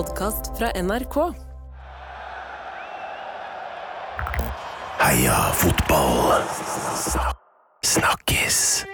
podkast fra NRK. Heia fotball. Snakkes.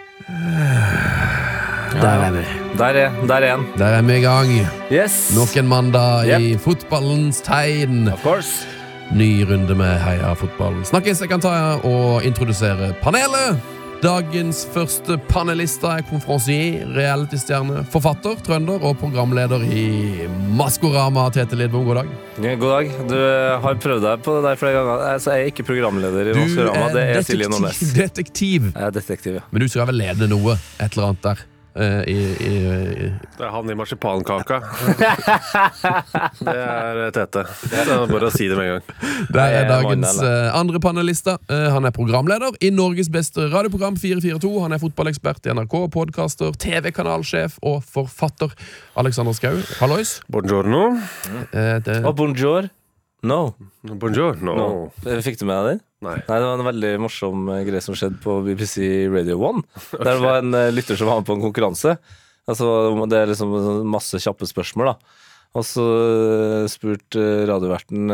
Der er vi. Der er, der er en. Der er vi i gang. Yes! Nok en mandag i fotballens tegn. Of course. Ny runde med Heia fotball. Snakkes, jeg kan ta og introdusere panelet. Dagens første panelister er konferansier, realitystjerne, forfatter, trønder og programleder i Maskorama. Tete Lidbom, god dag. Ja, god dag. Du eh, har prøvd deg på det der flere ganger. Altså, jeg er ikke programleder i Maskorama. Det er Silje Nordnes. detektiv. Jeg er detektiv, ja. Men du skal vel lede noe? Et eller annet der? Eh, i, i, i. Det er han i marsipankaka. det er Tete. Det er bare å si det med en gang. Det er Eh, dagens eh, andre panelista. Eh, han er programleder i Norges beste radioprogram 442. Han er fotballekspert i NRK, podkaster, TV-kanalsjef og forfatter. Alexander Skau, hallois. Buongiorno. Eh, det, Og bonjour. No. Buongiorno. no. Fikk du med deg den? Nei. Nei, Det var en veldig morsom eh, greie som skjedde på BBC Radio 1. Der det var en eh, lytter som var med på en konkurranse. Altså, det er liksom masse kjappe spørsmål. da Og så eh, spurte radioverten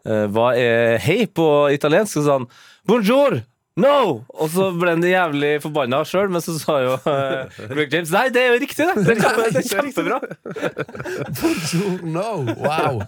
hva er hei på italiensk, og så sa han bonjour! No! Og så ble han jævlig forbanna sjøl, men så sa jo uh, Rick James Nei, det er jo riktig, det! Det er, kjempe, det er kjempebra. no, wow!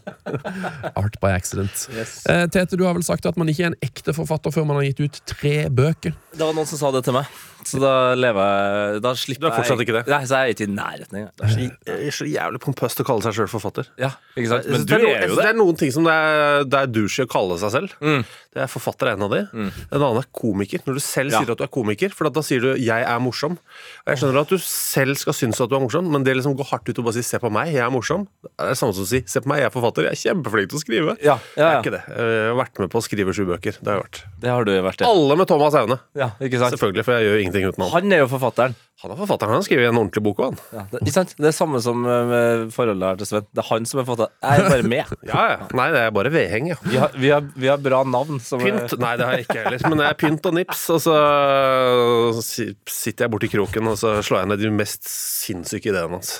Art by accident. Eh, Tete, du har vel sagt at man ikke er en ekte forfatter før man har gitt ut tre bøker. Det var noen som sa det til meg, så da lever jeg Da slipper Du er fortsatt jeg ikke det? Nei, så jeg er ikke i nærheten engang. Det er så jævlig pompøst å kalle seg sjøl forfatter. Ja, ikke sant? Men du er jo det. det er noen ting som det er, det er douche å kalle seg selv. Mm. Det er Forfatter er en av de. En annen er komiker. Når du selv Ja. sier at du er komiker, for da sier du 'jeg er morsom'. Og Jeg skjønner at du selv skal synes at du er morsom, men det liksom går hardt ut å bare si 'se på meg, jeg er morsom'. Det er det samme som å si 'se på meg, jeg er forfatter'. Jeg er kjempeflink til å skrive. Ja, ja, ja, er ikke det. Jeg har vært med på å skrive sju bøker. Det har jeg vært. Det har du vært, ja. Alle med Thomas Aune. ja ikke sant? Selvfølgelig, for jeg gjør ingenting uten han. Han er jo forfatteren. Han er forfatteren. Han skriver en ordentlig bok òg, han. Ja, det, ikke sant? det er samme som eh, med forholdet her til Sven. Det er han som er forfatteren. Jeg er bare med. Ja, ja. Nei, det er bare vedheng, ja. Vi har, vi har, vi har bra navn. Som er- Pynt? Nei, det har jeg ikke heller. Men det er pynt og nips, og så sitter jeg borti kroken og så slår jeg ned de mest sinnssyke ideene hans.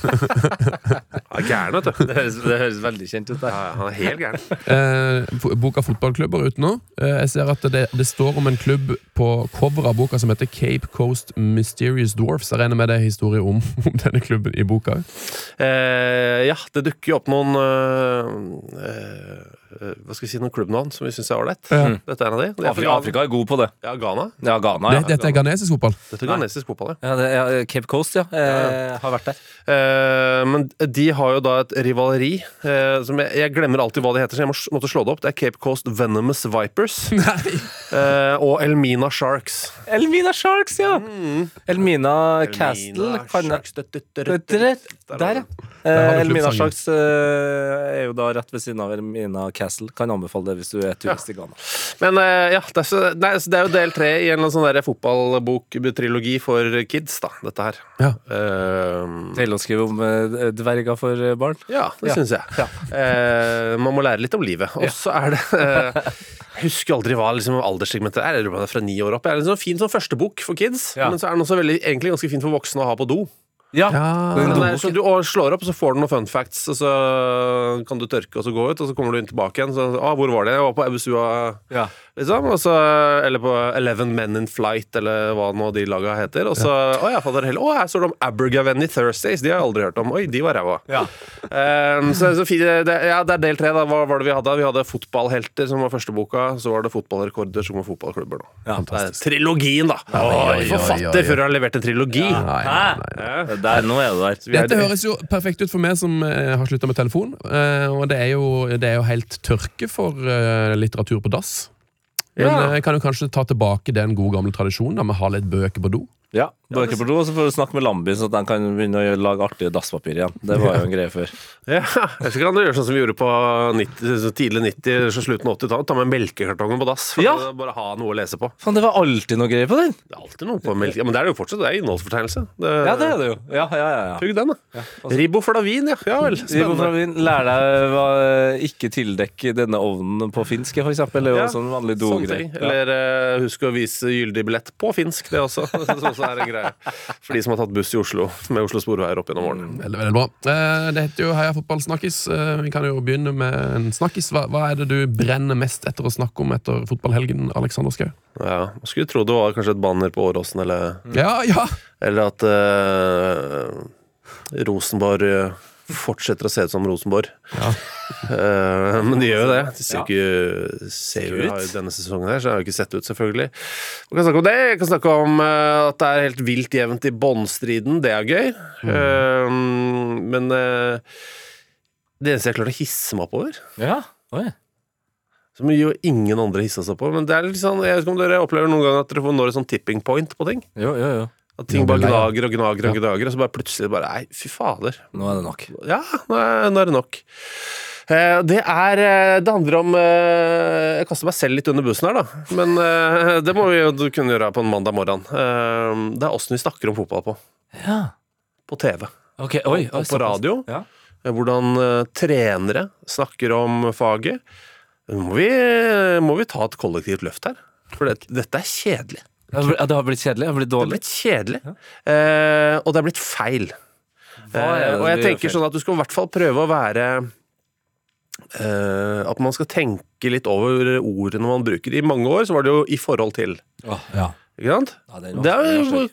Han er gæren, vet du. Det høres, det høres veldig kjent ut. Der. ja, han er helt gæren. Eh, boka Fotballklubber er ute nå. Eh, jeg ser at det, det står om en klubb på coveret av boka som heter Cape Coast Mysterious Dwarfs. Jeg regner med det er historie om, om denne klubben i boka. Eh, ja, det dukker jo opp noen eh, eh, Hva skal vi si, noen klubbnavn som vi syns er ålreit. Ja. Dette er en av de. Det er Afrika, Afrika er god på det. Ja, Ghana. Ja, Ghana. Ja, dette er ghanesisk fotball. Dette er ghanesisk fotball, ja. ja, det er Cape Coast, ja. Eh, har vært der. Eh, men de har jo da et rivaleri eh, som jeg, jeg glemmer alltid hva det heter, så jeg må, måtte slå det opp. Det er Cape Coast Venomous Vipers eh, og Elmina Sharks. Elmina Sharks, ja! Elmina Castle. Elmina Kan Sharks. Der, ja. Eh, Elmina. Sharks eh, er jo da rett ved siden av Elmina Castle. Kan anbefale det hvis du er turist i Ghana. Men eh, ja, det er, så, nei, så det er jo del tre i en eller sånn fotballboktrilogi for kids, da, dette her. Ja. Uh, Deilig å skrive om dverger for barn. ja, det Ja. syns jeg. Eh, man må lære litt om livet. Og så er det uh, Jeg husker aldri hva liksom, alderssegmentet er. Om det er fra ni år opp. Det er en sånn fin sånn første bok for kids, Ja. men så er den også veldig, egentlig ganske fin for voksne å ha på do. Ja. Den Den er, så du og slår opp, så får du noen fun facts, og så kan du tørke og så gå ut, og så kommer du inn tilbake igjen. Så, ah, hvor var det? Jeg var på Ebusua, Ja. Liksom. Også, eller på Eleven Men in Flight, eller hva nå de laga heter. Og så Å ja, fader heller. Å, her står det om Abergavenny Thursdays. De har jeg aldri hørt om. Oi, de var ræva. Ja. Um, så, så fire, det, ja, det er del tre. da Hva var det vi hadde? Vi hadde Fotballhelter, som var første boka. Så var det Fotballrekorder, som var fotballklubber. nå Ja, Det trilogien, da! Oi, oi, forfatter før du har levert en trilogi! Nei, nei, nei. Ja. Der, nå er du der. Er- Dette høres jo perfekt ut for meg som eh, har slutta med telefon. eh, og det er, jo, det er jo helt tørke for eh, litteratur på dass. Men Ja. eh, kan jo kanskje ta tilbake den gode gamle tradisjonen med å ha litt bøker på do. Ja, Bøker på do, så får du snakke med Lambi, så at de kan begynne å lage artige dasspapir igjen. Det var jo en greie før. Ja, jeg skal kan gjøre sånn som vi gjorde på 90, tidlig 90, så slutten av 80-tallet. Ta med melkekartongen på dass. For Ja. å bare ha noe å lese på. Faen, det var alltid noe greier på den! Det er alltid noe på melk. Ja, men det er det jo fortsatt. Det er innholdsfortegnelse. Det, Ja, det er det jo. Ja, ja, ja, ja. Pugg den, da. Riboflavin, ja. Ja vel. Ribo Spennende. Lær deg hva ikke tildekk denne ovnen på finsk, for eksempel. Det er jo Ja, sånn vanlig dogreie. Eller husk å vise gyldig billett på finsk, det også. Også er en greie. For de som har tatt buss i Oslo med Oslo Sporveier opp gjennom årene. Veldig, veldig bra. Eh, Det heter jo Heia fotball snakkis. Eh, Vi kan jo begynne med en snakkis. Hva, hva er det du brenner mest etter å snakke om etter fotballhelgen, Alexander Schou? Ja, skulle tro det var kanskje et banner på Åråsen, eller, Ja, ja! eller at uh, Rosenborg fortsetter å se ut som Rosenborg. Ja. Uh, men de gjør jo det. De ser Ja. jo ikke ser jo, ut. har jo Denne sesongen her, så har jo ikke sett ut, selvfølgelig. Vi kan snakke om det. Jeg kan snakke om eh, at det er helt vilt jevnt i båndstriden. Det er gøy. Eh, men uh, det eneste jeg klarte å hisse meg oppover Ja. Oi. som jo ingen andre hissa seg på. Men det er litt sånn, jeg vet ikke om dere opplever noen gang at dere får når et sånn tipping point på ting. Jo, jo, jo. At ting bare er gnager og gnager og gnager, og så bare plutselig bare Nei, fy fader. Nå er det nok. Ja, nå er, nå er det nok. Eh, Det er eh, Det handler om eh, Jeg kaster meg selv litt under bussen her, da. Men det må vi jo kunne gjøre på en mandag morgen. Det er åssen vi snakker om fotball på. Ja. På TV. Okay, oi. oi Og på radio. Ja. Hvordan trenere snakker om faget. Nå må vi, må vi ta et kollektivt løft her. For det, dette er kjedelig. Ja, Det har blitt kjedelig? Det har blitt Det har blitt kjedelig. Eh, og det har blitt feil. Hva er det Eh, og jeg tenker sånn at du skal i hvert fall prøve å være eh, At man skal tenke litt over ordene man bruker. I mange år så var det jo 'i forhold til'. ja. Ikke sant? Ja, Det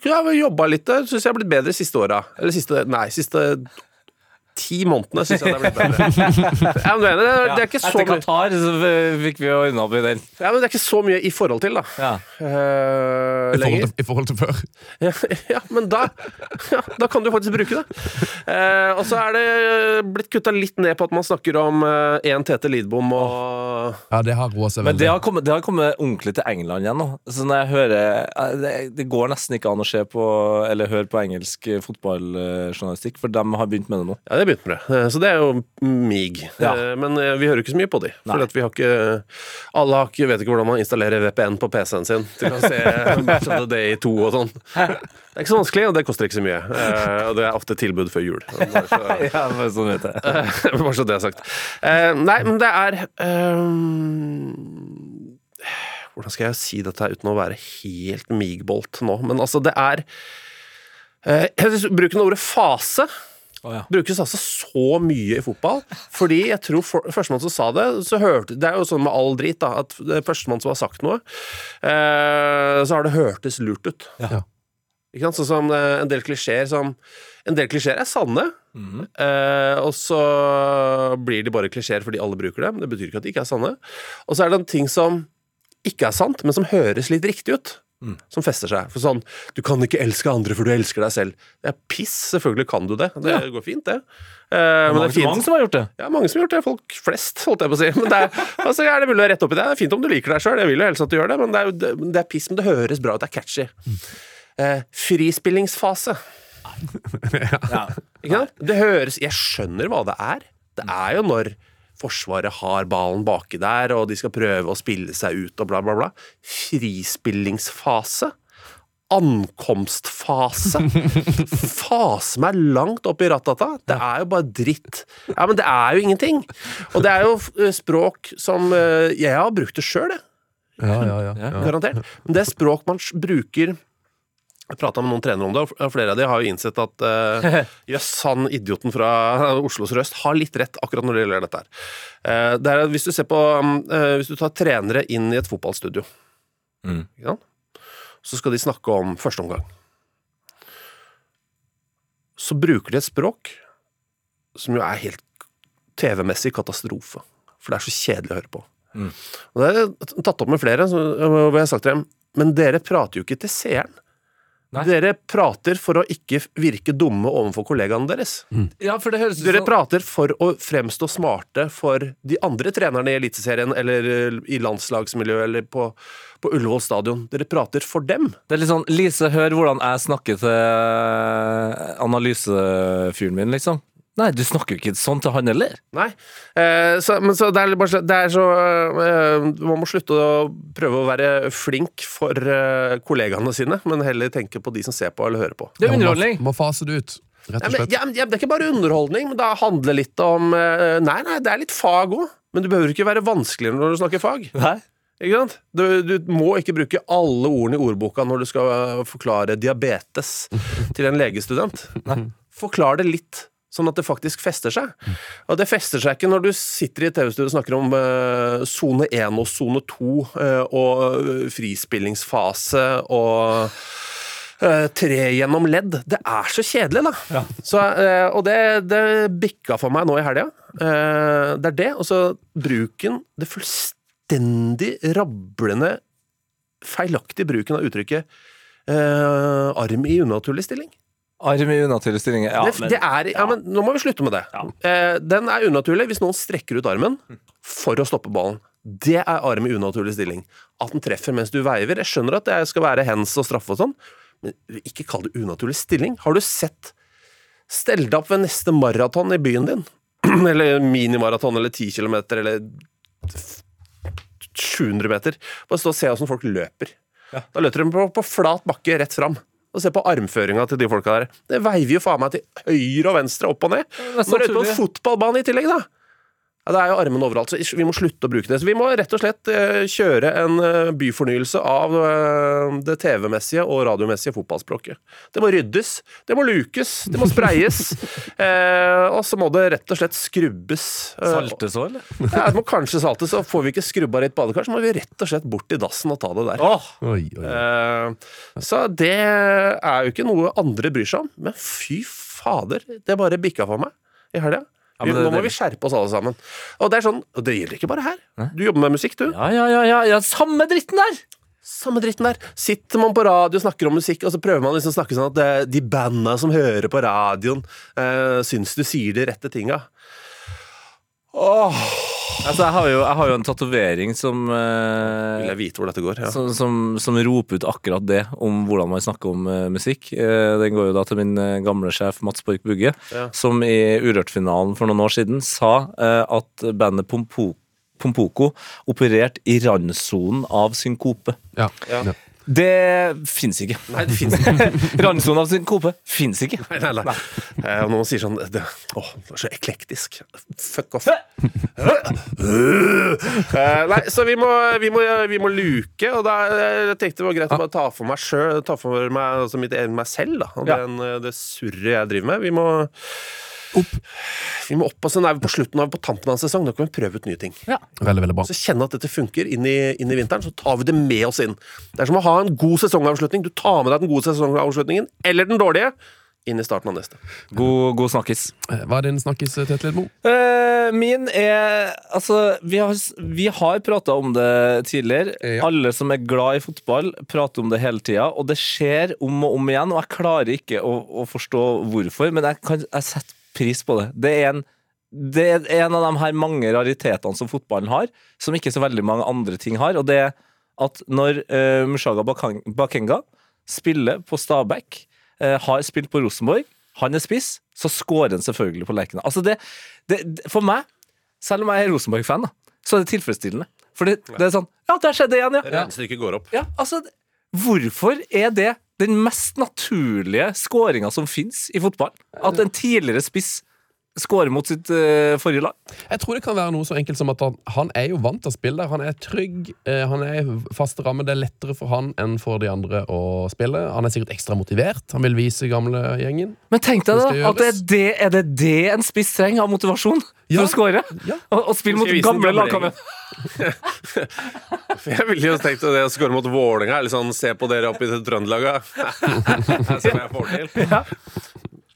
har jo vi jobba litt der. Syns jeg har blitt bedre siste åra. Eller siste Nei, siste ti månedene syns jeg det er blitt bedre. ja, men det, er, det, det er ikke så Etter mye Qatar så fikk vi ordna opp i den. ja, men det er ikke så mye 'i forhold til', da. Ja. Eh, I, forhold til, I forhold til før. Ja, ja, men da ja, Da kan du faktisk bruke det. Uh, og så er det blitt kutta litt ned på at man snakker om én Tete Lidbom og Ja, det har roa seg Men det veldig. har, kommet, det har kommet ordentlig til England igjen nå. Så når jeg hører eh, Det, det går nesten ikke an å se på Eller høre på engelsk fotballjournalistikk, for de har begynt med det nå. Ja, det begynte med det. Eh, Så det er jo mig. Ja. Eh, Men eh, vi hører ikke så mye på de. For vi har ikke Alle har ikke, vet ikke hvordan man installerer VPN på PC-en sin til å se Match of the Day 2 og sånn. Det er ikke så vanskelig, og det koster ikke så mye. Og det er ofte tilbud før jul. Bare så, Ja, bare sånn vet jeg. Bare så det er sagt. Nei, men det er Hvordan skal jeg si dette uten å være helt migbolt nå? Men altså, det er jeg synes Bruken av ordet fase Å, ja. brukes altså så mye i fotball. Fordi jeg tror for, førstemann som sa det, så hørte Det er jo sånn med all drit, da, at det førstemann som har sagt noe, eh, så har det hørtes lurt ut. Ja. Ikke sant? Sånn som eh, en del klisjeer som En del klisjeer er sanne, eh, og så blir de bare klisjeer fordi alle bruker dem. Det betyr ikke at de ikke er sanne. Og så er det en ting som ikke er sant, men som høres litt riktig ut. Som fester seg. For sånn Du kan ikke elske andre, for du elsker deg selv. Det er piss. Selvfølgelig kan du det. Det går fint, det. Eh, men det er fint. mange som har gjort det. Ja, mange som har gjort det. Folk flest, holdt jeg på å si. Men det er, altså, er det mulig å rette opp i det. Det er fint om du liker deg sjøl, jeg vil jo helst at du gjør det, men det er, det, det er piss, men det høres bra ut. Det er catchy. Eh, frispillingsfase. Ja. Ikke sant? Det høres Jeg skjønner hva det er. Det er jo når Forsvaret har ballen baki der, og de skal prøve å spille seg ut og bla, bla, bla. Frispillingsfase. Ankomstfase. Fase meg langt opp i rattata. Det er jo bare dritt. Ja, men det er jo ingenting. Og det er jo eh, språk som eh, Jeg har brukt det sjøl, jeg. Ja, ja, ja. Ja. ja. Garantert. Men det er språk man bruker Jeg prata med noen trenere om det, og flere av de har jo innsett at eh, jøss, han idioten fra Oslo sørøst har litt rett akkurat når det gjelder dette her. Uh, det er, hvis du ser på eh, Hvis du tar trenere inn i et fotballstudio, Mm. ikke sant? så skal de snakke om første omgang. Så bruker de et språk som jo er helt TV-messig katastrofe. For det er så kjedelig å høre på. Mm. Og det er tatt opp med flere, hvor jeg har sagt til dem Men dere prater jo ikke til seeren. Nei. Dere prater for å ikke virke dumme overfor kollegaene deres. ja, for det høres Dere som prater for å fremstå smarte for de andre trenerne i Eliteserien eller eh, i landslagsmiljøet eller på, på Ullevål stadion. Dere prater for dem. Det er litt sånn Lise, hør hvordan jeg snakker til analysefyren min, liksom. Nei, du snakker jo ikke sånn til han heller. Nei. Eh, så, men så det er, bare, så- det er så eh, Man må slutte å prøve å være flink for eh, kollegaene sine, men heller tenke på de som ser på eller hører på. Det er Ja, må- underholdning. Må fase det ut, rett og slett. ja, men- ja, det er ikke bare underholdning, men det handler litt om eh, Nei, nei, det er litt fag òg. Men du behøver ikke være vanskeligere når du snakker fag. Nei. Ikke sant? Du, du må ikke bruke alle ordene i ordboka når du skal eh, forklare diabetes til en legestudent. Nei. Forklar det litt, sånn at det faktisk fester seg. Og det fester seg ikke når du sitter i TV-studio og snakker om sone uh, 1 og sone 2 uh, og eh, frispillingsfase og Uh, tre gjennom ledd. Det er så kjedelig, da. Ja. Så, og det, det bikka for meg nå i helga. Det er det. Og så bruken Det fullstendig rablende, feilaktige bruken av uttrykket arm i unaturlig stilling. Arm i unaturlig stilling. Ja, det, men, det er, ja, men nå må vi slutte med det. den er unaturlig hvis noen strekker ut armen for å stoppe ballen. Det er arm i unaturlig stilling. At den treffer mens du veiver. Jeg skjønner at det skal være hands og straffe og sånn, men ikke kall det unaturlig stilling. Har du sett Stell deg opp ved neste maraton i byen din. eller minimaraton eller 10 km eller 700 meter. Bare stå og se åssen folk løper. Ja. Da løper de på, på flat bakke rett fram. Og se på armføringa til de folka der. Det veiver jo faen meg til høyre og venstre, opp og ned. Når du er ute på en fotballbane i tillegg, da. Ja, det er jo armen overalt, så vi må slutte å bruke det. Så vi må rett og slett eh, kjøre en eh, byfornyelse av eh, det TV-messige og radiomessige fotballspråket. Det må ryddes, det må lukes, det må spreies. eh, og så må det rett og slett skrubbes. Saltes òg, eller? ja, det må kanskje saltes, og får vi ikke skrubba rett et badekar, så må vi rett og slett bort i dassen og ta det der. Oh. Oi, oi. Eh, så det er jo ikke noe andre bryr seg om, men fy fader, det bare bikka for meg i helga. Ja, men det- Nå må vi skjerpe oss alle sammen. Og det er sånn, og det gjelder ikke bare her. Du jobber med musikk, du. ja, ja, ja, ja, ja. Samme dritten der! Samme dritten der. Sitter man på radio og snakker om musikk, og så prøver man liksom å snakke sånn at eh, de banda som hører på radioen, uh, syns du sier de rette tinga. Åh, Altså, jeg har jo, jeg har jo en tatovering som, eh, vil jeg vite hvor dette går? Ja. som, som, som roper ut akkurat det om hvordan man snakker om eh, musikk. Eh, den går jo da til min eh, gamle sjef Mats Borch Bugge, Ja. som i Urørt-finalen for noen år siden sa eh, at bandet Pompo Pompoko opererte i randsonen av synkope. Ja. Ja. Det fins ikke. Nei, det fins ikke. Randsona sin kope fins ikke. Nei, nei, nei. Eh, og noen sier sånn det, Åh, det er så eklektisk. Fuck off. Eh, nei, så vi må, vi, må, vi må luke, og da eh, jeg tenkte det var greit å bare ta for meg sjøl, ta for meg altså mitt, meg selv, da. Og Ja. den, eh, det surret jeg driver med. Vi må opp. Vi må opp, og så er vi på slutten av på tampen av en sesong. Da kan vi prøve ut nye ting. Veldig, veldig bra. Så kjenne at dette funker inn i, inn i vinteren, så tar vi det med oss inn. Det er som å ha en god sesongavslutning. Du tar med deg den gode sesongavslutningen, eller den dårlige, inn i starten av neste. God, god snakkis. Eh, Hva er din snakkis, Tete Lidmo? Eh, min er Altså, vi har, vi har prata om det tidligere. Ja. Alle som er glad i fotball, prater om det hele tida. Og det skjer om og om igjen, og jeg klarer ikke å, å forstå hvorfor, men jeg, kan, jeg setter pris på det. Det er en det er en av de her mange raritetene som fotballen har, som ikke så veldig mange andre ting har. Og det er at når uh, Mushaga Bakenga spiller på Stabæk, uh, har spilt på Rosenborg, han er spiss, så scorer han selvfølgelig på Lerkendal. Altså det, det, det, for meg, selv om jeg er Rosenborg-fan, så er det tilfredsstillende. For det, det er sånn Ja, der skjedde det igjen, ja. Regnestykket går opp. ja altså, hvorfor er det den mest naturlige skåringa som fins i fotball? At en tidligere spiss skårer mot sitt uh, forrige lag? Jeg tror det kan være noe så enkelt som at han, han er jo vant til å spille der. Han er trygg, uh, han er i faste ramme. Det er lettere for han enn for de andre å spille. Han er sikkert ekstra motivert. Han vil vise gamle gjengen. Men tenk deg da, at det er det, er det det en spiss trenger av motivasjon for Ja. å skåre? Ja. Og, og spille mot Skal gamle lagkamerater? Jeg ville jo tenkt at det å skåre mot Vålerenga er litt sånn Se på dere oppe i jeg får til. Ja.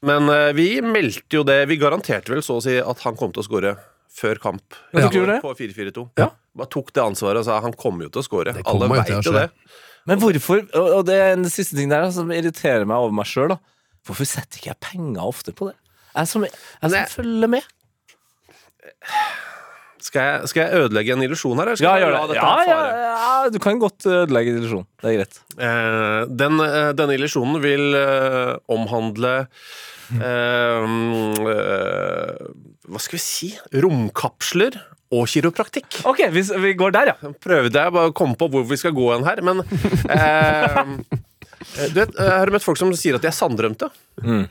Men eh, vi meldte jo det Vi garanterte vel så å si at han kom til å skåre før kamp. Ja, det? På 4-4-2. Ja. Bare tok det ansvaret og sa han kommer jo til å skåre. Det Alle jo veit til å jo skje. det. Men hvorfor, og og det er en siste ting der som irriterer meg over meg sjøl, hvorfor setter ikke jeg penger ofte på det? Jeg som, jeg som følger med. Skal jeg, skal jeg ødelegge en illusjon her? eller skal Ja, jeg la det. dette Ja, ja, ja, du kan godt ødelegge en illusjon. Det er greit. Eh, den, eh, denne illusjonen vil eh, omhandle eh, mm, eh, Hva skal vi si? Romkapsler og kiropraktikk. OK, vi, vi går der, ja. Prøvde jeg bare å komme på hvor vi skal gå hen her, men eh, Du vet, Jeg har møtt folk som sier at de er sanndrømte.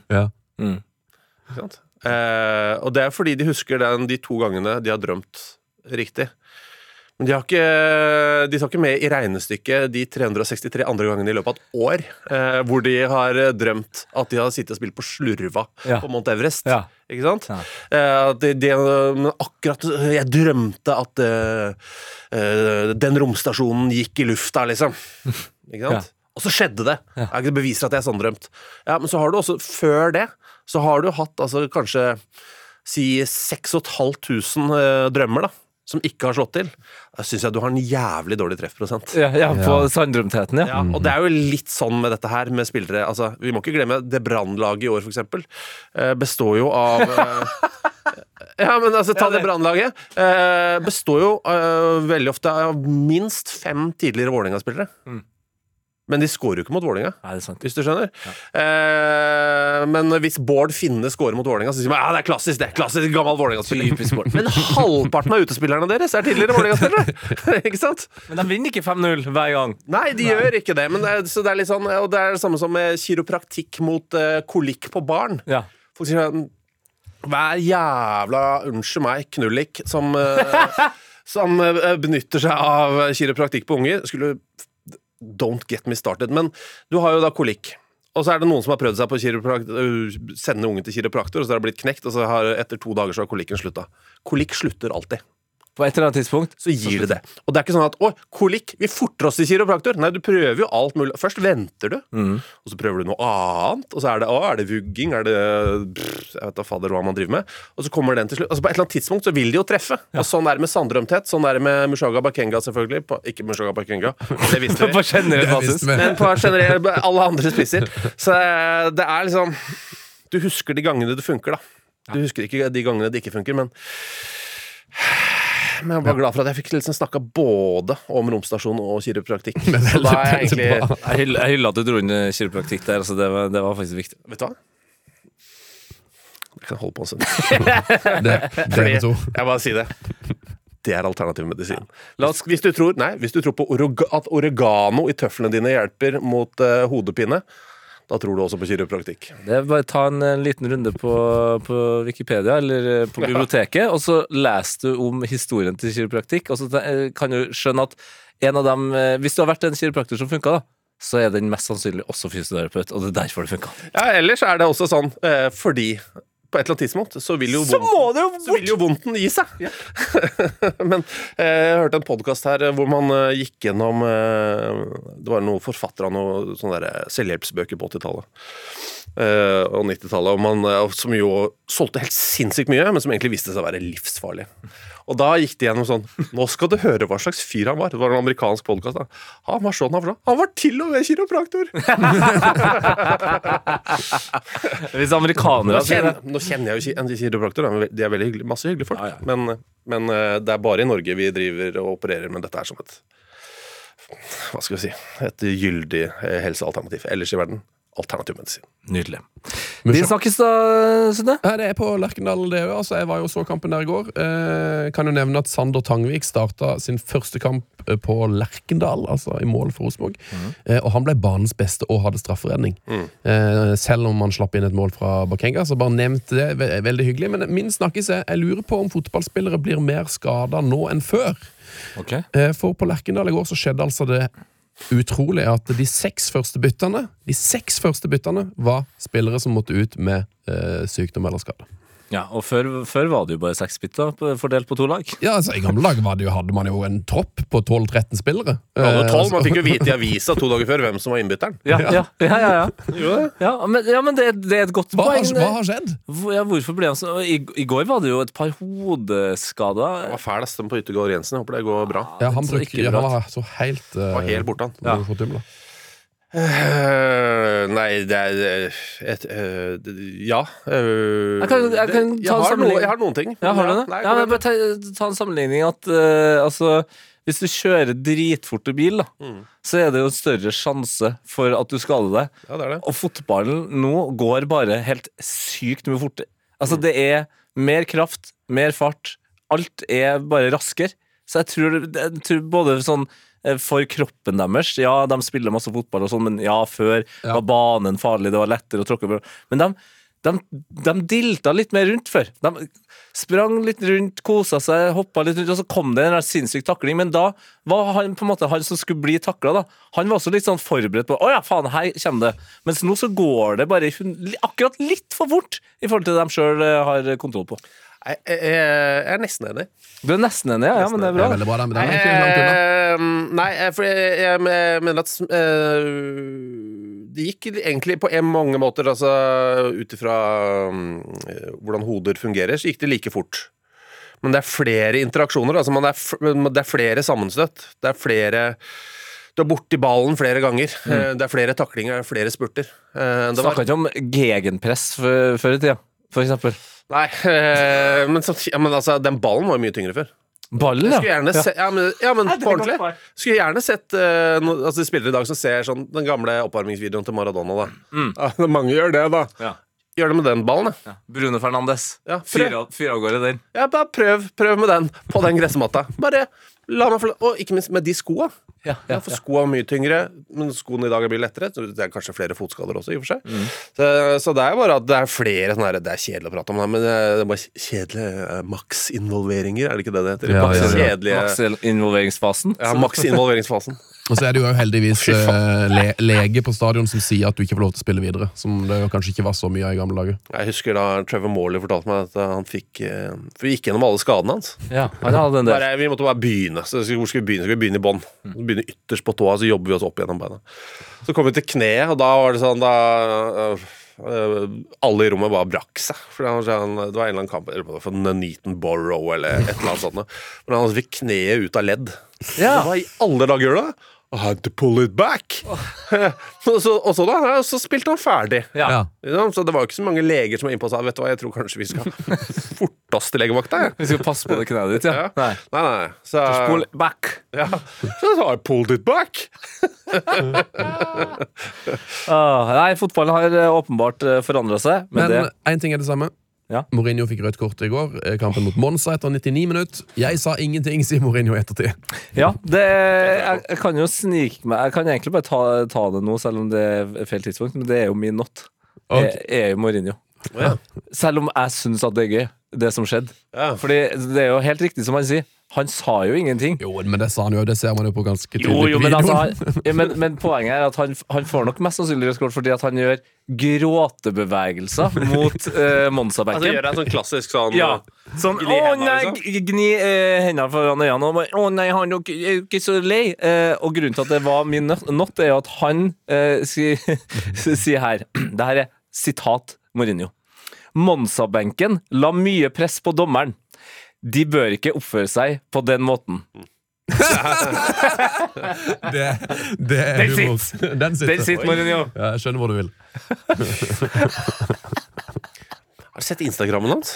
Ja. Ikke sant? Eh, og det er fordi de husker den, de to gangene de har drømt riktig. Men de, har ikke, de tar ikke med i regnestykket de 363 andre gangene i løpet av et år eh, hvor de har eh, drømt at de har sittet og spilt på Slurva Ja. på Mount Everest. Ja. Ikke sant? Ja. Eh, at de, de, akkurat Jeg drømte at eh, eh, den romstasjonen gikk i lufta, liksom. Ikke sant? Og så skjedde det. Jeg ikke beviser at jeg er sånn drømt. Ja, Men så har du også, før det, så har du hatt altså kanskje si 6500 eh, drømmer, da. Som ikke har slått til. Da syns jeg du har en jævlig dårlig treffprosent. Ja, ja, på Ja. sanndrømtheten, ja. Ja, og det er jo litt sånn med dette her med spillere altså, Vi må ikke glemme det brannlaget i år, for eksempel. Eh, består jo av eh, Ja, men altså, ta Ja, det- det brannlaget. Eh, består jo eh, veldig ofte av minst fem tidligere Vålerenga-spillere. Mm. Men de scorer jo ikke mot Vålerenga. Nei, det er sant. Hvis du skjønner. Eh, men hvis Bård Finne scorer mot Vålerenga, så sier man ja, det er klassisk. det er klassisk gammel Vålerenga-spiller. Men halvparten av utespillerne deres er tidligere Vålerenga-spillere. ikke sant? Men de vinner ikke 5-0 hver gang. Nei, de gjør ikke det. Men det er, så det er litt sånn, og det er det samme som med kiropraktikk mot uh, kolikk på barn. Ja. Folk sier sånn, hver jævla, unnskyld meg, knullik som, uh, som uh, benytter seg av kiropraktikk på unger, skulle Don't get me started. Men du har jo da kolikk. Og så er det noen som har prøvd seg på øh, sende ungen til kiropraktor, og så har det blitt knekt, og så har etter to dager så har kolikken slutta. Kolikk slutter alltid. På et eller annet tidspunkt. Så gir det det. Og det er ikke sånn at 'å, kolikk, vi forter oss til kiropraktor'. Nei, du prøver jo alt mulig. Først venter du, Mm. og så prøver du noe annet. Og så er det 'å, er det vugging', er det brr, Jeg vet da fader hva man driver med. Og så kommer den til slutt. Altså På et eller annet tidspunkt så vil de jo treffe. Og sånn er det med sandrømthet. Sånn er det med Mushaga Bakenga, selvfølgelig. På, ikke Mushaga Bakenga, det visste vi. På generell basis. Men på generell alle andre spisser. Så eh, det er liksom Du husker de gangene det funker, da. Du husker ikke de gangene det ikke funker, men men jeg var glad for at jeg fikk liksom snakka både om romstasjon og kiropraktikk. Så da er jeg egentlig. Jeg hyller, at du dro inn kiropraktikk der. Altså det, var, det var faktisk viktig. Vet du hva? Jeg kan holde på en stund. Det, det er to. Jeg bare sier det. Det er alternativ medisin. La oss- Hvis, du tror, nei, hvis du tror på at oregano i tøflene dine hjelper mot uh, hodepine, da tror du også på kiropraktikk. Det er bare ta en, en liten runde på, på Wikipedia eller eh, på biblioteket, og så leser du om historien til kiropraktikk. Og så eh, kan du skjønne at en av dem eh, Hvis du har vært en kiropraktor som funka, da, så er den mest sannsynlig også fysioterapeut, og det er derfor det funka. Ja, ellers er det også sånn eh, fordi på et eller annet tidspunkt så vil jo vondten, det så vil jo vondten gi seg. Men eh, jeg hørte en podkast her eh, hvor man eh, gikk gjennom Det var noen forfattere av noen sånne selvhjelpsbøker på 80-tallet. Uh, og 90-tallet, og eh, som jo solgte helt sinnssykt mye, men som egentlig viste seg å være livsfarlig. Og da gikk de gjennom sånn Nå skal du høre hva slags fyr han var. Det var en amerikansk podkast. Han var sånn, han var sånn. Han var til og med kiropraktor! Hvis amerikanere Nå kjenner, nå kjenner jeg jo en kiropraktor. De er veldig hyggelig, masse hyggelige folk. Ja, ja. Men, men eh, det er bare i Norge vi driver og opererer med dette her som et Hva skal vi si Et gyldig eh, helsealternativ. Ellers i verden alternativ medisin. Nydelig. Vi snakkes da, Sunne. Ja, det er på Lerkendal, det òg. Altså, jeg var jo og så kampen der i går. Eh, kan jo nevne at Sander Tangvik starta sin første kamp eh, på Lerkendal, altså i mål for Rosenborg. Eh, og han ble banens beste og hadde strafferedning. Eh, selv om han slapp inn et mål fra Bakenga, så bare nevnte det. Ve veldig hyggelig. Men min snakkis er jeg lurer på om fotballspillere blir mer skada nå enn før. Okay. Eh, For på Lerkendal i går så skjedde altså det utrolig at de seks første byttene De seks første byttene var spillere som måtte ut med eh, sykdom eller skade. Ja, og før, før var det jo bare seks biter fordelt på to lag. Ja, altså I gamle dager hadde man jo en tropp på 12-13 spillere. Hadde Eh, tolv, altså- man fikk jo vite i avisa to dager før hvem som var innbytteren. Ja, ja, ja. ja, ja. ja men, ja, men det, det er et godt hva, poeng. hva har skjedd? Hvor- Ja, hvorfor ble han så I, I går var det jo et par hodeskader. Det var fæl, den på Yttergård Jensen. Jeg håper det går bra. Ja, han, bruk, ja, han var så helt uh, Var helt borte, han. Ja. Eh, nei, det er et, uh, Ja. Uh, Jeg kan- jeg kan det- ta en har noe, jeg har noen ting. Ja, har du det? Nei, ja, ta, ta en sammenligning at altså hvis du kjører dritfort i bil, da, Mm. så er det jo større sjanse for at du skader deg. ja, det er det. Og fotballen nå går bare helt sykt mye fortere. Altså, det er mer kraft, mer fart. Alt er bare raskere. Så jeg tror, jeg tror både sånn for kroppen deres Ja, de spiller masse fotball og sånn, men ja, før Ja. var banen farlig, det var lettere å tråkke på. Men de, De, de dilta litt mer rundt før. De sprang litt rundt, kosa seg, hoppa litt rundt, og så kom det en sinnssyk takling. Men da var han på en måte han som skulle bli takla. Han var også litt sånn forberedt på Å ja, faen, her kommer det. Mens nå så går det bare akkurat litt for fort i forhold til det de sjøl har kontroll på. Jeg, jeg, jeg er nesten enig. Du er nesten enig, ja? ja men det er Det bra. er veldig bra, den, men den er ikke langt unna. Eh, Nei, eh, for jeg, jeg mener at eh, Det gikk egentlig på en mange måter, altså ut ifra mm, hvordan hoder fungerer, så gikk det like fort. Men det er flere interaksjoner. Altså man er, det er flere sammenstøt. Det er flere Du er borti ballen flere ganger. Mm. Det er flere taklinger, det er flere spurter. Eh, Det Snakka ikke om gegenpress før i tida, for eksempel. Nei, øh, men, samtidig- ja, men altså, den ballen var jo mye tyngre før. Ballen, ja. skulle gjerne se, ja, men, ja, men Nei, på ordentlig. Skulle gjerne sett uh, no, altså, spillere i dag som ser sånn den gamle oppvarmingsvideoen til Maradona. Da. Mm. Ja, mange gjør det, da. Ja. Gjør det med den ballen, da. Ja. Brune Fernandes. Ja, fyr av gårde den. Ja, bare prøv, prøv med den på den gressmatta. Bare la meg få Og ikke minst med de skoa. Ja, Ja, for sko er mye tyngre, men skoene i dag er mye lettere. Så det er kanskje flere fotskader også, i og for seg. Mm. Så, så det er bare at det er flere sånne her Det er kjedelig å prate om det, men det er bare kjedelige maksinvolveringer, er det ikke det det heter? Ja, ja, ja. kjedelige Maks-involveringsfasen. Ja, maks-involveringsfasen. Og så er det jo heldigvis eh, le lege på stadion som sier at du ikke får lov til å spille videre. Som det kanskje ikke var så mye av i gamle dager. Jeg husker da Trevor Morley fortalte meg at han fikk eh, For vi gikk gjennom alle skadene hans. Ja, han hadde en del. Bare, vi måtte bare begynne. Så hvor skal vi begynne? Skal vi begynne i bånn? Begynne ytterst på tåa, så jobber vi oss opp gjennom beina. Så kom vi til kneet, og da var det sånn da øh, Alle i rommet bare brakk seg. For det var, det var en eller annen kamp eller for Nuneaton Borrow eller et eller annet sånt. Men han fikk kneet ut av ledd. Ja. Hva i alle dager gjør det? I had to pull it back. og, så, og så da, så spilte han ferdig. Ja. Ja. Så det var jo ikke så mange leger som var innpå og sa Vet du hva, jeg tror kanskje vi skal forte oss til legevakta. Vi skal passe på det kneet ditt, ja. Ja. Nei. Nei, nei. Så, Pull back. ja. så sa jeg pulled it back. Ah, nei, fotballen har eh, åpenbart forandra seg, men, Men én ting er det samme. Ja. Mourinho fikk rødt kort i går. eh, Kampen mot Monza etter 99 minutter. Jeg sa ingenting, sier Mourinho ettertid. Ja, det, jeg, jeg kan jo snike meg Jeg kan egentlig bare ta, ta det nå, selv om det er feil tidspunkt, men det er jo min not. Jeg, jeg er jo Mourinho. Ja. Selv om jeg syns at det er gøy, det som skjedde. Ja. Fordi det er jo helt riktig som han sier. Han sa jo ingenting. Jo, men det sa han jo, det ser man jo på ganske tydelig Jo, jo, men, altså, men, men poenget er at han, han får nok mest sannsynlig rødt kort fordi at han gjør gråtebevegelser mot uh, Altså Monza-benken. gjør det en sånn klassisk sånn Ja, sånn Å nei, liksom. gni uh, hendene foran øynene og bare Å nei, han er jo ikke- så lei. Uh, og grunnen til at det var min not er jo at han uh, sier si her Det her er sitat Mourinho. Monsa-benken la mye press på dommeren. De bør ikke oppføre seg på den måten. Det, det er Den humor. sitter. Den sitter. Den sitter, Mourinho. Ja, jeg skjønner hvor du vil. Har du sett Instagrammen hans?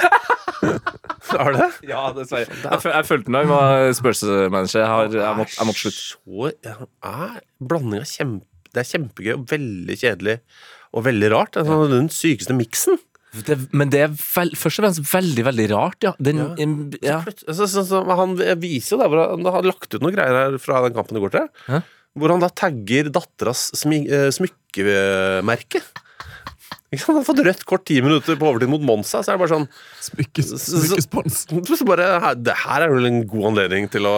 Har du det? Ja, dessverre. Jeg, føl- jeg følte den da hun var Spurs-manager. Jeg, har- jeg, måtte- jeg måtte slutte. Så ja, er blanding av kjempe Det er kjempegøy og veldig kjedelig og veldig rart. Det er sånn den sykeste miksen. Det, men det er vel, først og fremst veldig, veldig rart, ja. Den, ja. Plut- så, så, som han viser jo der hvor han har lagt ut noen greier her fra den kampen i går til. Hæ? Hvor han da tagger datteras eh, smykkemerke. Han har fått rødt kort ti minutter på overtid mot Monza. Så er det bare sånn Smykkes, smykkespons. så bare, her- Det her er vel en god anledning til å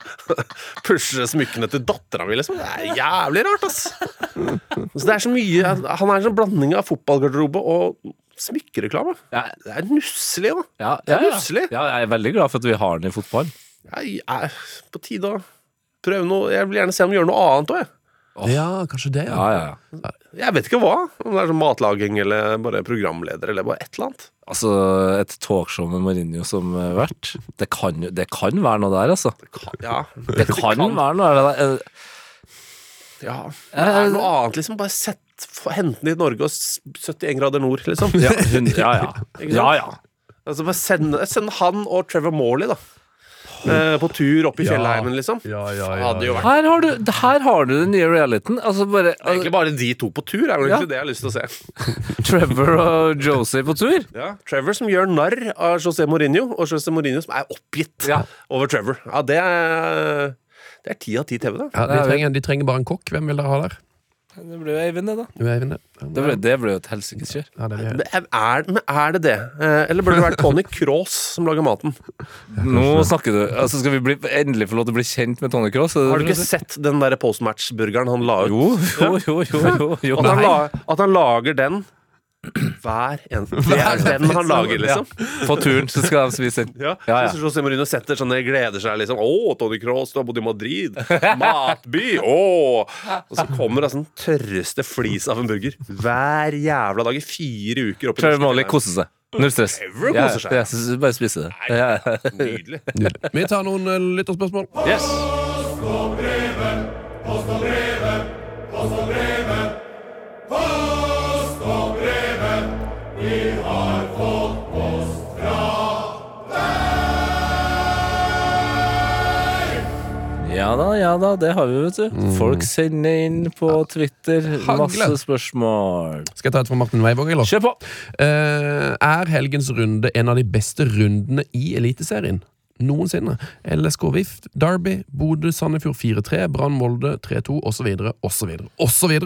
pushe smykkene til dattera mi, liksom. Det er jævlig rart, ass! Så det er så mye Han er en sånn blanding av fotballgarderobe og smykkereklame. Ja, Det er nusselig, da. ja, Det er ja, nusselig. ja, jeg er veldig glad for at vi har den i fotball. Jeg er på tide å prøve noe Jeg vil gjerne se om vi gjør noe annet òg, jeg. Ja, kanskje det. Ja, ja, ja. Jeg vet ikke hva. Om det er sånn matlaging eller bare programleder eller bare et eller annet. Altså, et talkshow med Mourinho som eh, vert, det kan, det kan være noe der, altså. Ja, Det kan være noe der. Eh, ja. Det er noe annet, liksom. Bare sett få- Hente den i Norge og 71 grader nord, liksom. Ja, hun, ja, ja. Ja, ja. Altså bare send, send han og Trevor Morley, da. Eh, på tur opp i Ja. fjellheimen, liksom. Ja, ja, ja, ja, Her har du, her har du den nye realiteten. Altså bare er egentlig bare de to på tur, er vel Ja. egentlig det jeg har lyst til å se. Trevor og Josie på tur. Ja, Trevor som gjør narr av José Mourinho, og José Mourinho som er oppgitt Ja. over Trevor. Ja, det er Det er ti av ti TV, da. Ja, de, trenger, de trenger bare en kokk. Hvem vil dere ha der? Det ble jo Eivind, det, da. Det ble, Eivind, det. Det ble, det ble jo et helsikes kjør. Ja, Men er, men er det det? Eh, Eller burde det vært Tony Cross som lager maten? Nå snakker du Altså Skal vi bli, endelig få lov til å bli kjent med Tony Cross? Har du ikke sett den der postmatch-burgeren han la ut? Jo, jo, jo, jo, jo, jo. At han, la, at han lager den hver eneste Det er den han lager, liksom. På turen så skal han spise. Ja, Ja, ja. Så José Mourinho setter sånn og gleder seg liksom. Å, Tony Cross, du har bodd i Madrid. Matby! Å! Og så kommer altså den tørreste flis av en burger hver jævla dag i fire uker. opp i Trevor Molly koser seg. Null stress. Ja, koser seg. jeg synes Bare spise det. Ja. Nydelig. Nydelig. Vi tar noen eh, lytterspørsmål. Yes. Ja da, ja da, det har vi, vet du. Folk sender inn på Twitter Hagle. masse spørsmål. Skal jeg ta et fra Martin Weivåg, eller? Kjør på! Uh, er helgens runde en av de beste rundene i Eliteserien? Noensinne. LSK VIF, Derby, Bodø, Sandefjord 4-3, Brann Molde 3-2, osv., osv., osv.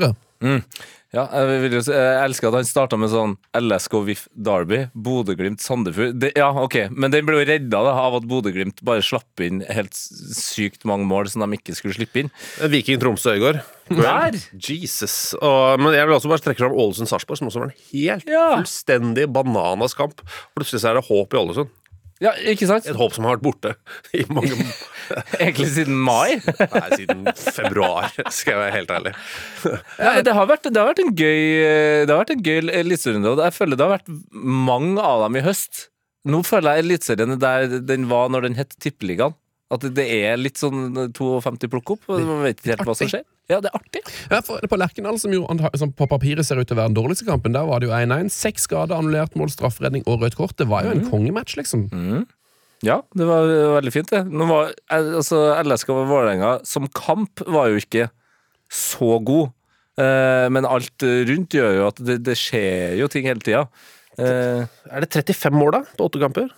Ja, jeg, vil jeg elsker at han starta med sånn LSK VIF Derby, Bodø-Glimt Sandefjord. Ja, ok, Men den ble jo redda da, av at Bodø-Glimt bare slapp inn helt sykt mange mål som de ikke skulle slippe inn. Viking Tromsø i går. Der! Jesus. Og, men jeg vil også bare trekke fram Ålesund-Sarpsborg, som også var en helt Ja. fullstendig bananas kamp. Plutselig så er det håp i Ålesund. Ja, ikke sant? Et håp som har vært borte i mange Egentlig siden mai. Nei, siden februar, skal jeg være helt ærlig. Ja, det, har vært, det har vært en gøy Det en gøy eliteserierunde, og jeg føler det har vært mange av dem i høst. Nå føler jeg eliteserien er der den var når den het Tippeligaen. At det er litt sånn 52 plukk opp. Man vet ikke helt hva som skjer. Ja, det er artig. Ja, for, på Lerkendal, som jo som på papiret ser ut til å være den dårligste kampen, der var det jo 1-1. Seks skader, annullert mål, strafferedning og rødt kort. Det var jo en kongematch, liksom. Ja, det var veldig fint, det. Nå var, altså, LSK og Vålerenga som kamp var jo ikke så god. Eh, men alt rundt gjør jo at det, det skjer jo ting hele tida. Eh, Er det 35 mål, da, på åtte kamper?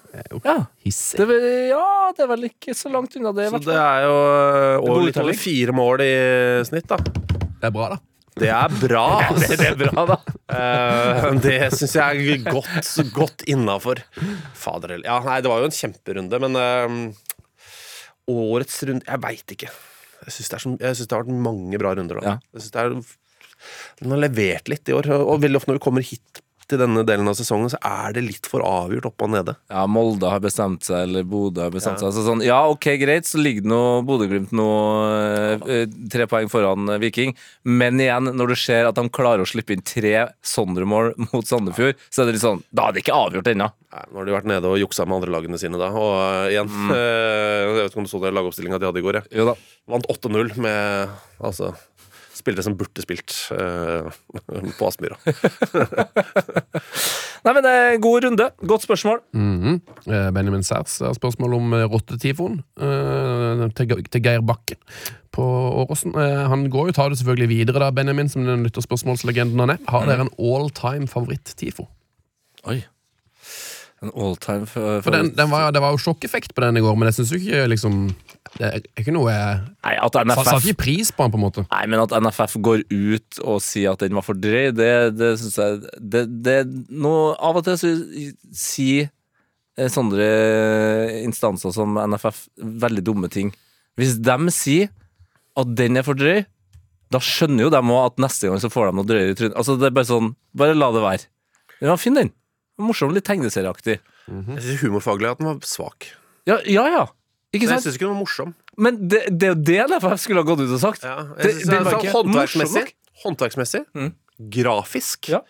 ja. Hissig. Det, ja, det er vel ikke så langt unna det. Så det er jo øh, over, litt over fire mål i snitt, da. Det er bra, da. Det er bra. altså. Det er bra, da. Eh, det syns jeg er godt, godt innafor. Fader heller. Ja, nei, det var jo en kjemperunde, men uh, årets runde Jeg veit ikke. Jeg syns det, det har vært mange bra runder. Da. Ja. Jeg synes det er, Den har levert litt i år, og veldig ofte når vi kommer hit til denne delen av sesongen, så er det litt for avgjort oppe og nede. Ja, Molde har bestemt seg, eller Bodø har bestemt Ja. seg. Så sånn, ja, ok, greit, så ligger nå Bodø-Glimt nå eh, tre poeng foran eh, Viking. Men igjen, når du ser at de klarer å slippe inn tre Sondre-mål mot Sandefjord, så er det litt sånn Da er det ikke avgjort ennå. Nå har de vært nede og juksa med andre lagene sine da. Og uh, igjen eh, Jeg vet ikke om du så den lagoppstillinga de hadde i går. Jeg. Jo da. Vant 8-0 med altså spillere som burde spilt uh, på Aspmyra. Nei, men det er en god runde. Godt spørsmål. Mm -hmm. Benjamin Særs har spørsmål om eh, rottetifoen uh, til, til Geir Bakken på Åråsen. Uh, han går jo tar det selvfølgelig videre, da, Benjamin, som den lytterspørsmålslegenden han er. Har dere en all time favoritt-tifo? Oi. En all time favoritt? For den, den var, Det var jo sjokkeffekt på den i går, men jeg syns jo ikke liksom Det er ikke noe Nei, at sa- Satt ikke pris på den, på en måte. Nei, men at NFF går ut og sier at den var for drøy, det, det syns jeg det, det, nå, Av og til så sier eh, sånne instanser som NFF veldig dumme ting. Hvis de sier at den er for drøy, da skjønner jo de òg at neste gang så får de noe drøyere i trynet. Altså, det er bare sånn Bare la det være. Den var fin, den. Morsom, litt tegneserieaktig. Jeg syns humorfaglig at den var svak. Ja, ja. ja. Ikke Men jeg sant? syns ikke den var morsom. Men det, det er jo det jeg skulle ha gått ut og sagt. Ja, jeg synes det var sånn ikke håndverksmessig, morsom håndverksmessig Mm. grafisk Ja.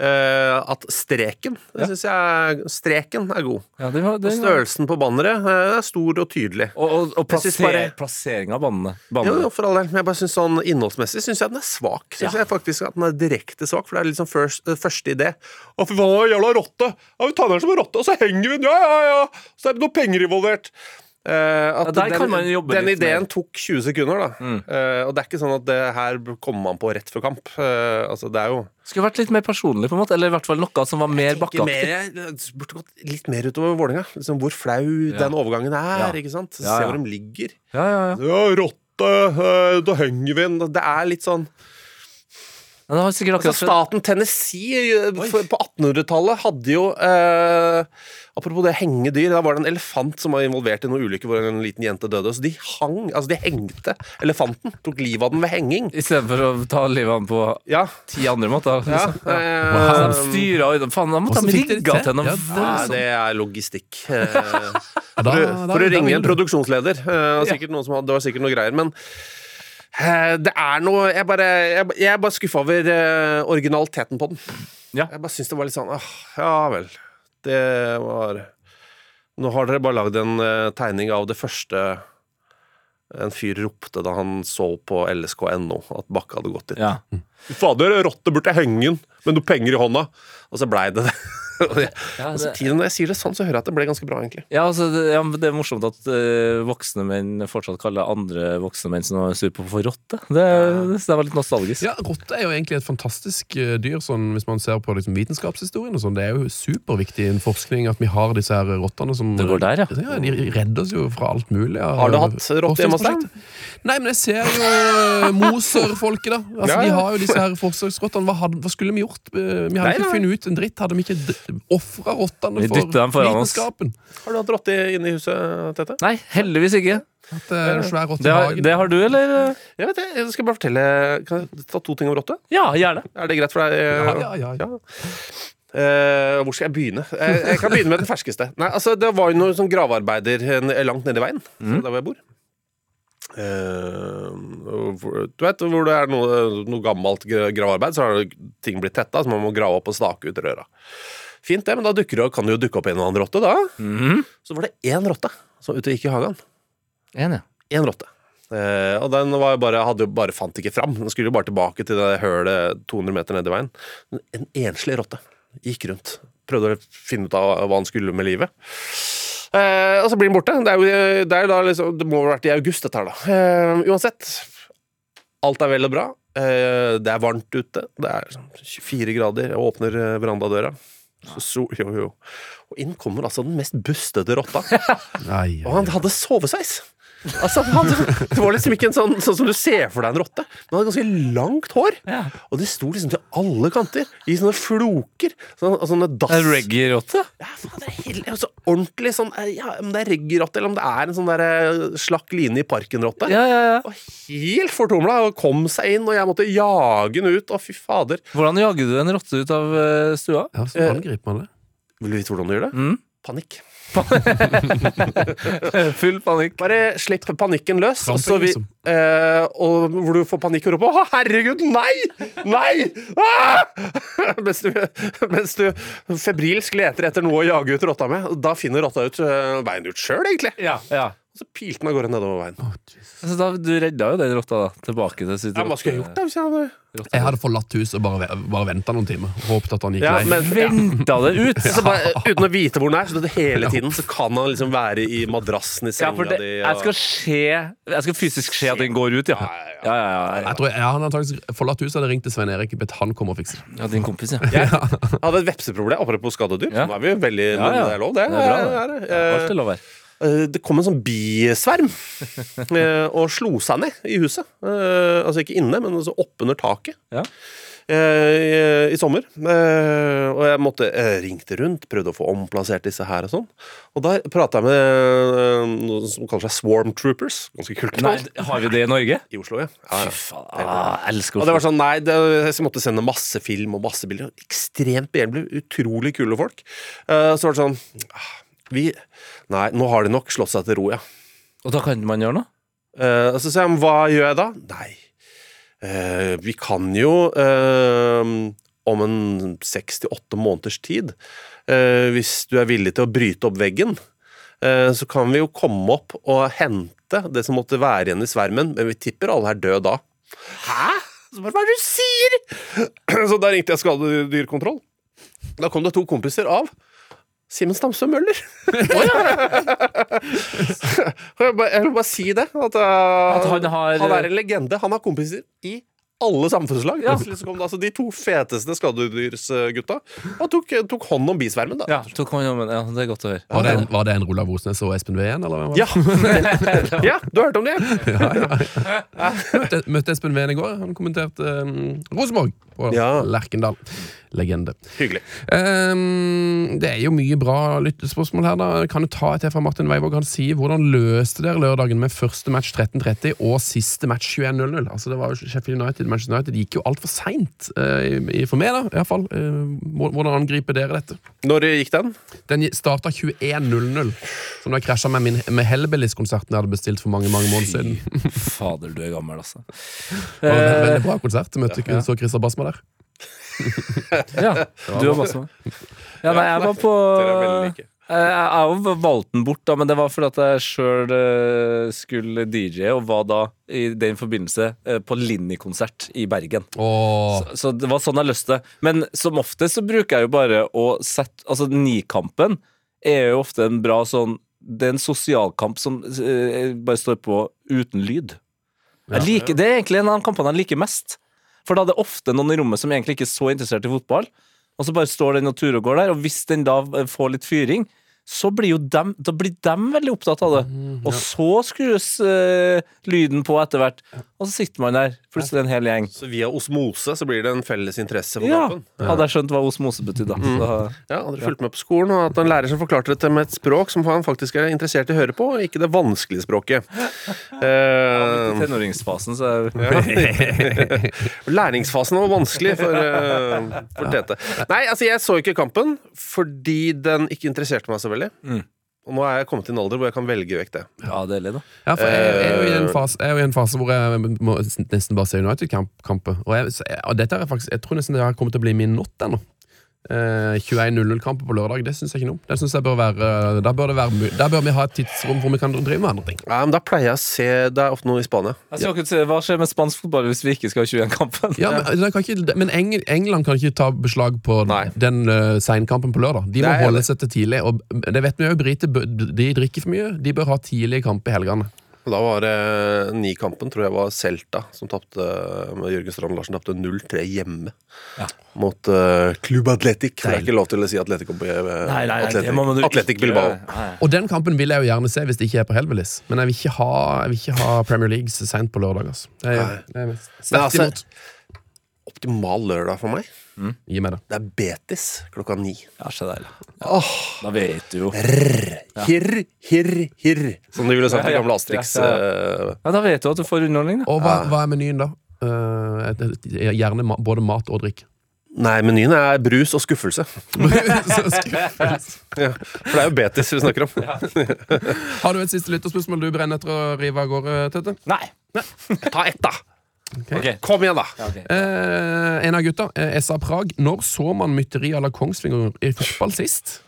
Uh, At streken det Ja. synes jeg, Streken er god. Ja, det var, den var, størrelsen på banneret uh, er stor og tydelig. og, og, og plasser, plassering av bannene. Jo, jo, for all del. Men jeg bare synes sånn innholdsmessig syns jeg den er svak. Synes Ja. jeg faktisk at den er direkte svak, for det er liksom first, uh, første idé. Å, fy faen, det jævla rotte! Ja, vi tar den som en rotte, og så henger vi den! Ja, ja, ja! Så er det noe penger involvert. Eh, at Ja, den, den ideen med. tok 20 sekunder, da. Mm. Uh, og det er ikke sånn at det her kommer man på rett før kamp. Uh, altså, det er jo Skulle vært litt mer personlig, på en måte. Eller i hvert fall noe som var mer bakkeaktig. burde gått litt mer utover Vålerenga. Liksom hvor flau Ja. den overgangen er. Ja. ikke sant? Se hvor de ligger. Ja, ja, ja. Ja, rotte, da henger vi den. Det er litt sånn Ja, det har sikkert Altså, staten Tennessee eh, for, på 1800-tallet hadde jo eh, Apropos det henge dyr, da var det en elefant som var involvert i noen ulykker hvor en liten jente døde. Så de hang, altså de hengte elefanten. Tok livet av den ved henging. Istedenfor å ta livet av den på Ja. ti andre måter. Liksom. Ja. eh, Så de styra og Faen, da måtte de det rigga til? noe Ja, det- voldsomt. det er logistikk. Eh, da- for, å ringe en produksjonsleder. eh, var sikkert noen som hadde, det var sikkert noe greier, men det er noe Jeg bare, jeg, jeg er bare skuffa over eh, originaliteten på den. Ja. Jeg bare syns det var litt sånn åh, Ja vel. Det var Nå har dere bare lagd en eh, tegning av det første en fyr ropte da han så på lsk.no at Bakke hadde gått dit. Ja. Fader, rotte burde henge den med noen penger i hånda. Og så blei det det. Og jeg- Ja, altså, det- tiden når jeg sier det sånn, så hører jeg at det ble ganske bra, egentlig. Ja, altså, det, ja, det er morsomt at uh, voksne menn fortsatt kaller andre voksne menn som er sur på for rotte. Det, det, det var litt nostalgisk. Ja, Rotte er jo egentlig et fantastisk uh, dyr, sånn, hvis man ser på liksom, vitenskapshistorien. og sånn. Det er jo superviktig i en forskning at vi har disse her rottene som Det går der, ja. ja. De redder oss jo fra alt mulig. Har du hatt rotte hjemme hos deg? Nei, men jeg ser jo eh, Moser-folket, da. Altså, Ja, De har jo disse her forsøksrottene. Hva, hva skulle vi gjort? Vi hadde Nei, ikke funnet ut en dritt. Hadde vi ikke ofra rottene for vitenskapen? Har du hatt rotte inne i huset, Tete? Nei, heldigvis ikke. At det er en svær rotte Det har, det har du, eller? Jeg vet det, jeg skal bare fortelle Kan jeg ta to ting om rotte? Ja, gjerne. Er det greit for deg? Ja, ja, ja, ja. Uh, hvor skal jeg begynne? Jeg, jeg kan begynne med den ferskeste. Nei, altså Det var jo noen sånn gravearbeider eh, langt nede i veien, der hvor jeg bor. Uh, du vet hvor det er noe, noe gammelt gra- gravearbeid, så har ting blitt tetta, så man må grave opp og stake ut røra. Fint det, men da dukker kan det jo dukke opp en eller annen rotte, da. Mhm. Så var det én rotte som ute gikk i hagen. En, ja. Én rotte. Eh, og den bare, hadde jo bare fant ikke fram. Den skulle jo bare tilbake til det hølet 200 meter ned i veien. En enslig rotte gikk rundt. Prøvde å finne ut av hva han skulle med livet. Eh, og så blir den borte. Det, er jo, det, liksom, det må ha vært i august, dette her, da. Eh, uansett. Alt er vel og bra. Eh, det er varmt ute. Det er sånn 24 grader. Jeg åpner eh, verandadøra. Så, jo, jo. Og inn kommer altså den mest bustete rotta. Og han hadde sovesveis. Altså, han, det var liksom ikke en sånn, sånn som du ser for deg en rotte. Men han hadde ganske langt hår. Ja. Og det sto liksom til alle kanter, i sånne floker. Sånne, sånne dass... En reggae-rotte? Ja, faen, det er helt, altså, ordentlig sånn eh, ja, Om det er reggae-rotte, eller om det er en sånn der eh, slakk line i parken-rotte. Ja, ja, ja. Og helt fortumla og kom seg inn, og jeg måtte jage den ut. Å, fy fader. Hvordan jager du en rotte ut av eh, stua? Ja, så angriper man det. Vil du vite hvordan du gjør det? Mm. Panikk. Full panikk. Bare slipp panikken løs. Og, så vi, liksom. eh, og hvor du får panikk og roper 'Å, herregud, nei! Nei!' Ah! mens, du, mens du febrilsk leter etter noe å jage ut rotta med. Da finner rotta ut eh, veien ut sjøl, egentlig. Ja, ja. Og så pilte den av gårde nedover veien. Altså, da, du redda jo den rotta da, tilbake til sitt Ja, hva skulle jeg gjort da? Hvis jeg hadde Jeg hadde forlatt huset og bare, bare venta noen timer. Håpet at han gikk Ja, lei. men- Venta det ut! så bare, Uten å vite hvor den er, så det hele tiden så kan han liksom være i madrassen i Ja, senga for det, di. jeg skal skje Jeg skal fysisk se at den går ut, ja. Ja, ja, Ja, ja, ja, Jeg tror jeg, han hadde antakeligvis forlatt huset ringt til Svein Erik bedt han komme og fikse det. ja. Din kompis, ja. Jeg hadde et vepseproblem, apropos skadedyr. Ja. Nå er vi jo veldig Ja, ja. Det er lov, det. Det er bra, det. er det. Ja, Alt er lov her. Eh, Det kom en sånn bisverm eh, og slo seg ned i huset. Eh, Altså ikke inne, men altså oppunder taket. Ja. I, I sommer. Og jeg måtte ringte rundt, prøvde å få omplassert disse her og sånn. Og da prata jeg med noen som kaller seg Swarm Troopers. Ganske kult. Nei, har vi det i Norge? I Oslo, ja. ja, ja. Fy ah, elsker Og det var sånn, nei, det, jeg måtte sende masse film og masse bilder. Ekstremt behjelpelige, utrolig kule folk. Så var det sånn ah, Vi Nei, nå har de nok slått seg til ro, ja. Og da kan man gjøre noe? Eh, så sier han, hva gjør jeg da? Nei, eh, vi kan jo eh, om en seks til åtte måneders tid, eh, hvis du er villig til å bryte opp veggen, eh, så kan vi jo komme opp og hente det som måtte være igjen i svermen, men vi tipper alle er døde da. Hæ? Hva er det du sier? Så da ringte jeg skadedyrkontroll. Da kom det to kompiser av Simen Stamsø Møller. Og jeg, bare, jeg vil bare si det. At, uh, At han har- han er en legende. Han har kompiser i alle samfunnslag. Ja. Altså de to feteste skadedyrsgutta og tok, tok hånd om bisvermen. da. Ja, tok hånd om. Ja, det er godt å høre. Var det, en, var det en Olav Osnes og Espen Ween, eller? hvem var det? Ja. ja, du har hørt om det? Møtte, møtte Espen Ween i går. Han kommenterte um, Rosenborg på Ja. Lerkendal. Legende. Hyggelig. Um, det er jo mye bra lyttespørsmål her. da Kan du ta et her fra Martin Weivåg? Han sier hvordan løste dere lørdagen med første match 13.30 og siste match 21.00? Altså Det var jo Sheffield United Manchester United gikk jo altfor seint, uh, for meg, da. iallfall. Uh. Eh, hvordan angriper dere dette? Når gikk den? Den starta 21.00, som da krasja med, min- med Hellbillies-konserten jeg hadde bestilt for mange mange måneder siden. Fader, du er gammel, altså. Det var en veldig, Eh, veldig bra konsert. Du Møtte ikke så Christer Basma der. ja, du og Basma. Ja, nei, jeg var på like. Jeg jeg har jo valgt den bort, da, men det var fordi at jeg sjøl skulle DJ, og var da i den forbindelse eh, på Linni-konsert i Bergen. Oh. Så det var sånn jeg løste det. Men som oftest så bruker jeg jo bare å sette Altså, Nikampen er jo ofte en bra sånn Det er en sosialkamp som eh, bare står på uten lyd. Jeg liker, det er egentlig en av de kampene jeg liker mest. For da er det ofte noen i rommet som egentlig ikke er så interessert i fotball, og så bare står den og turer og går der, og hvis den da får litt fyring, så blir jo dem, da blir dem veldig opptatt av det. Og så skrus uh, lyden på etter hvert, og så sitter man der, plutselig en hel gjeng. Så via osmose så blir det en felles interesse for Ja, kampen. hadde jeg skjønt hva osmose betydde. da. Så, Ja, Hadde du fulgt med på skolen, og at en lærer som forklarte dette med et språk som han faktisk er interessert i å høre på, og ikke det vanskelige språket. uh, ja, tenåringsfasen, så er læringsfasen var vanskelig for, uh, for Tete. Nei, altså jeg så ikke kampen fordi den ikke interesserte meg så veldig. Og nå er jeg kommet til en alder hvor jeg kan velge vekk det. Ja, deilig, da. Ja, for jeg, jeg, er jo i en fase, jeg er jo i en fase hvor jeg må nesten bare se United-kamper. Og, jeg- og dette er faktisk, jeg tror nesten det har kommet til å bli min not ennå. Eh, 21.00-kamper på lørdag, det syns jeg ikke noe om. Det synes jeg bør være, da, bør det være, da bør vi ha et tidsrom hvor vi kan drive med andre ting. Ja, men Da pleier jeg å se Det er ofte noe i Spania. Jeg skal ikke se, Hva skjer med spansk fotball hvis vi ikke skal ha 21-kampen? Ja, Men, den kan ikke, men Eng, England kan ikke ta beslag på Nei. den uh, seinkampen på lørdag. De må holde seg til tidlig. Og det vet vi jo, briter de drikker for mye. De bør ha tidlig kamp i helgene. Da var det Ni-kampen, tror jeg var Celta, som tapte med Jørgen Strand Larsen tapte 0-3 hjemme Ja. mot uh, Club Atletic. For det er ikke lov til å si Atletico på Nei, nei, nei, Atletic, må man jo Atletic ikke- Bilbao. Nei. Og den kampen vil jeg jo gjerne se hvis det ikke er på Helvelis. Men jeg vil ikke ha, jeg vil ikke ha Premier League seint på lørdag. Altså. Det er, Nei. det er Men altså- imot. Optimal lørdag for meg. Gi meg det. Det er Betis klokka ni. Ja, så deilig. Åh, Da vet du jo Hirr, hirr, hirr. Som de ville sagt i Ja, ja. gamle Asterix. Ja, eh, Ja, Da vet du at du får underholdning, da. Og hva, hva er menyen, da? Eh, et- gjerne ma både mat og drikk. Nei, menyen er brus og skuffelse. Så skuffelse. Ja, for det er jo Betis vi snakker om. Har du et siste lytterspørsmål du brenner etter å rive av gårde, Tete? Nei. Ta ett, da! Ok. Kom igjen, da! Eh, en av gutta, eh, SA Prag. Når så man mytteri à la Kongsvinger i fotball sist?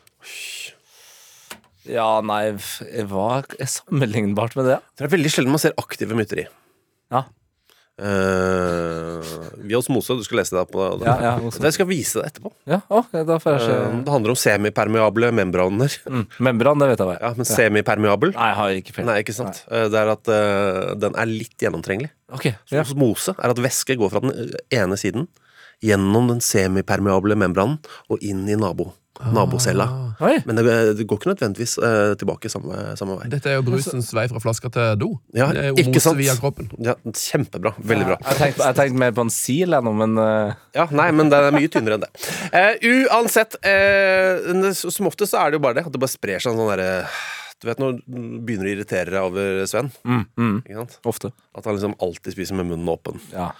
Ja, nei, hva er sammenlignbart med det? Det er veldig sjelden man ser aktive mytteri. Ja. Uh, vi hos Mose, Du skal lese det på det. Ja, ja. Jeg skal vise det etterpå. Ja, å, da får jeg se. Uh, det handler om semipermeable membraner. Mm. Membran, det vet jeg hva er. Ja, men semipermeabel Nei, jeg har ikke peiling. Nei, ikke sant. Nei. Det er at uh, den er litt gjennomtrengelig. Ok, ja. Osmose er at væske går fra den eh, ene siden gjennom den semipermeable membranen og inn i nabo, nabocella. Oi. Men det, det går ikke nødvendigvis eh, tilbake samme, samme vei. Dette er jo brusens vei fra flaska til do. Ja, det er jo ikke sant? via kroppen. Ja, kjempebra. Veldig bra. Jeg tenkte, jeg tenkte mer på en sil ennå, men uh... Ja, Nei, men det er mye tynnere enn det. Uh, uansett, uh, som oftest så er det jo bare det. At det bare sprer seg en sånn derre Du vet når du begynner å irritere deg over Sven? mm, mm, Ikke sant? ofte. At han liksom alltid spiser med munnen åpen. Ja.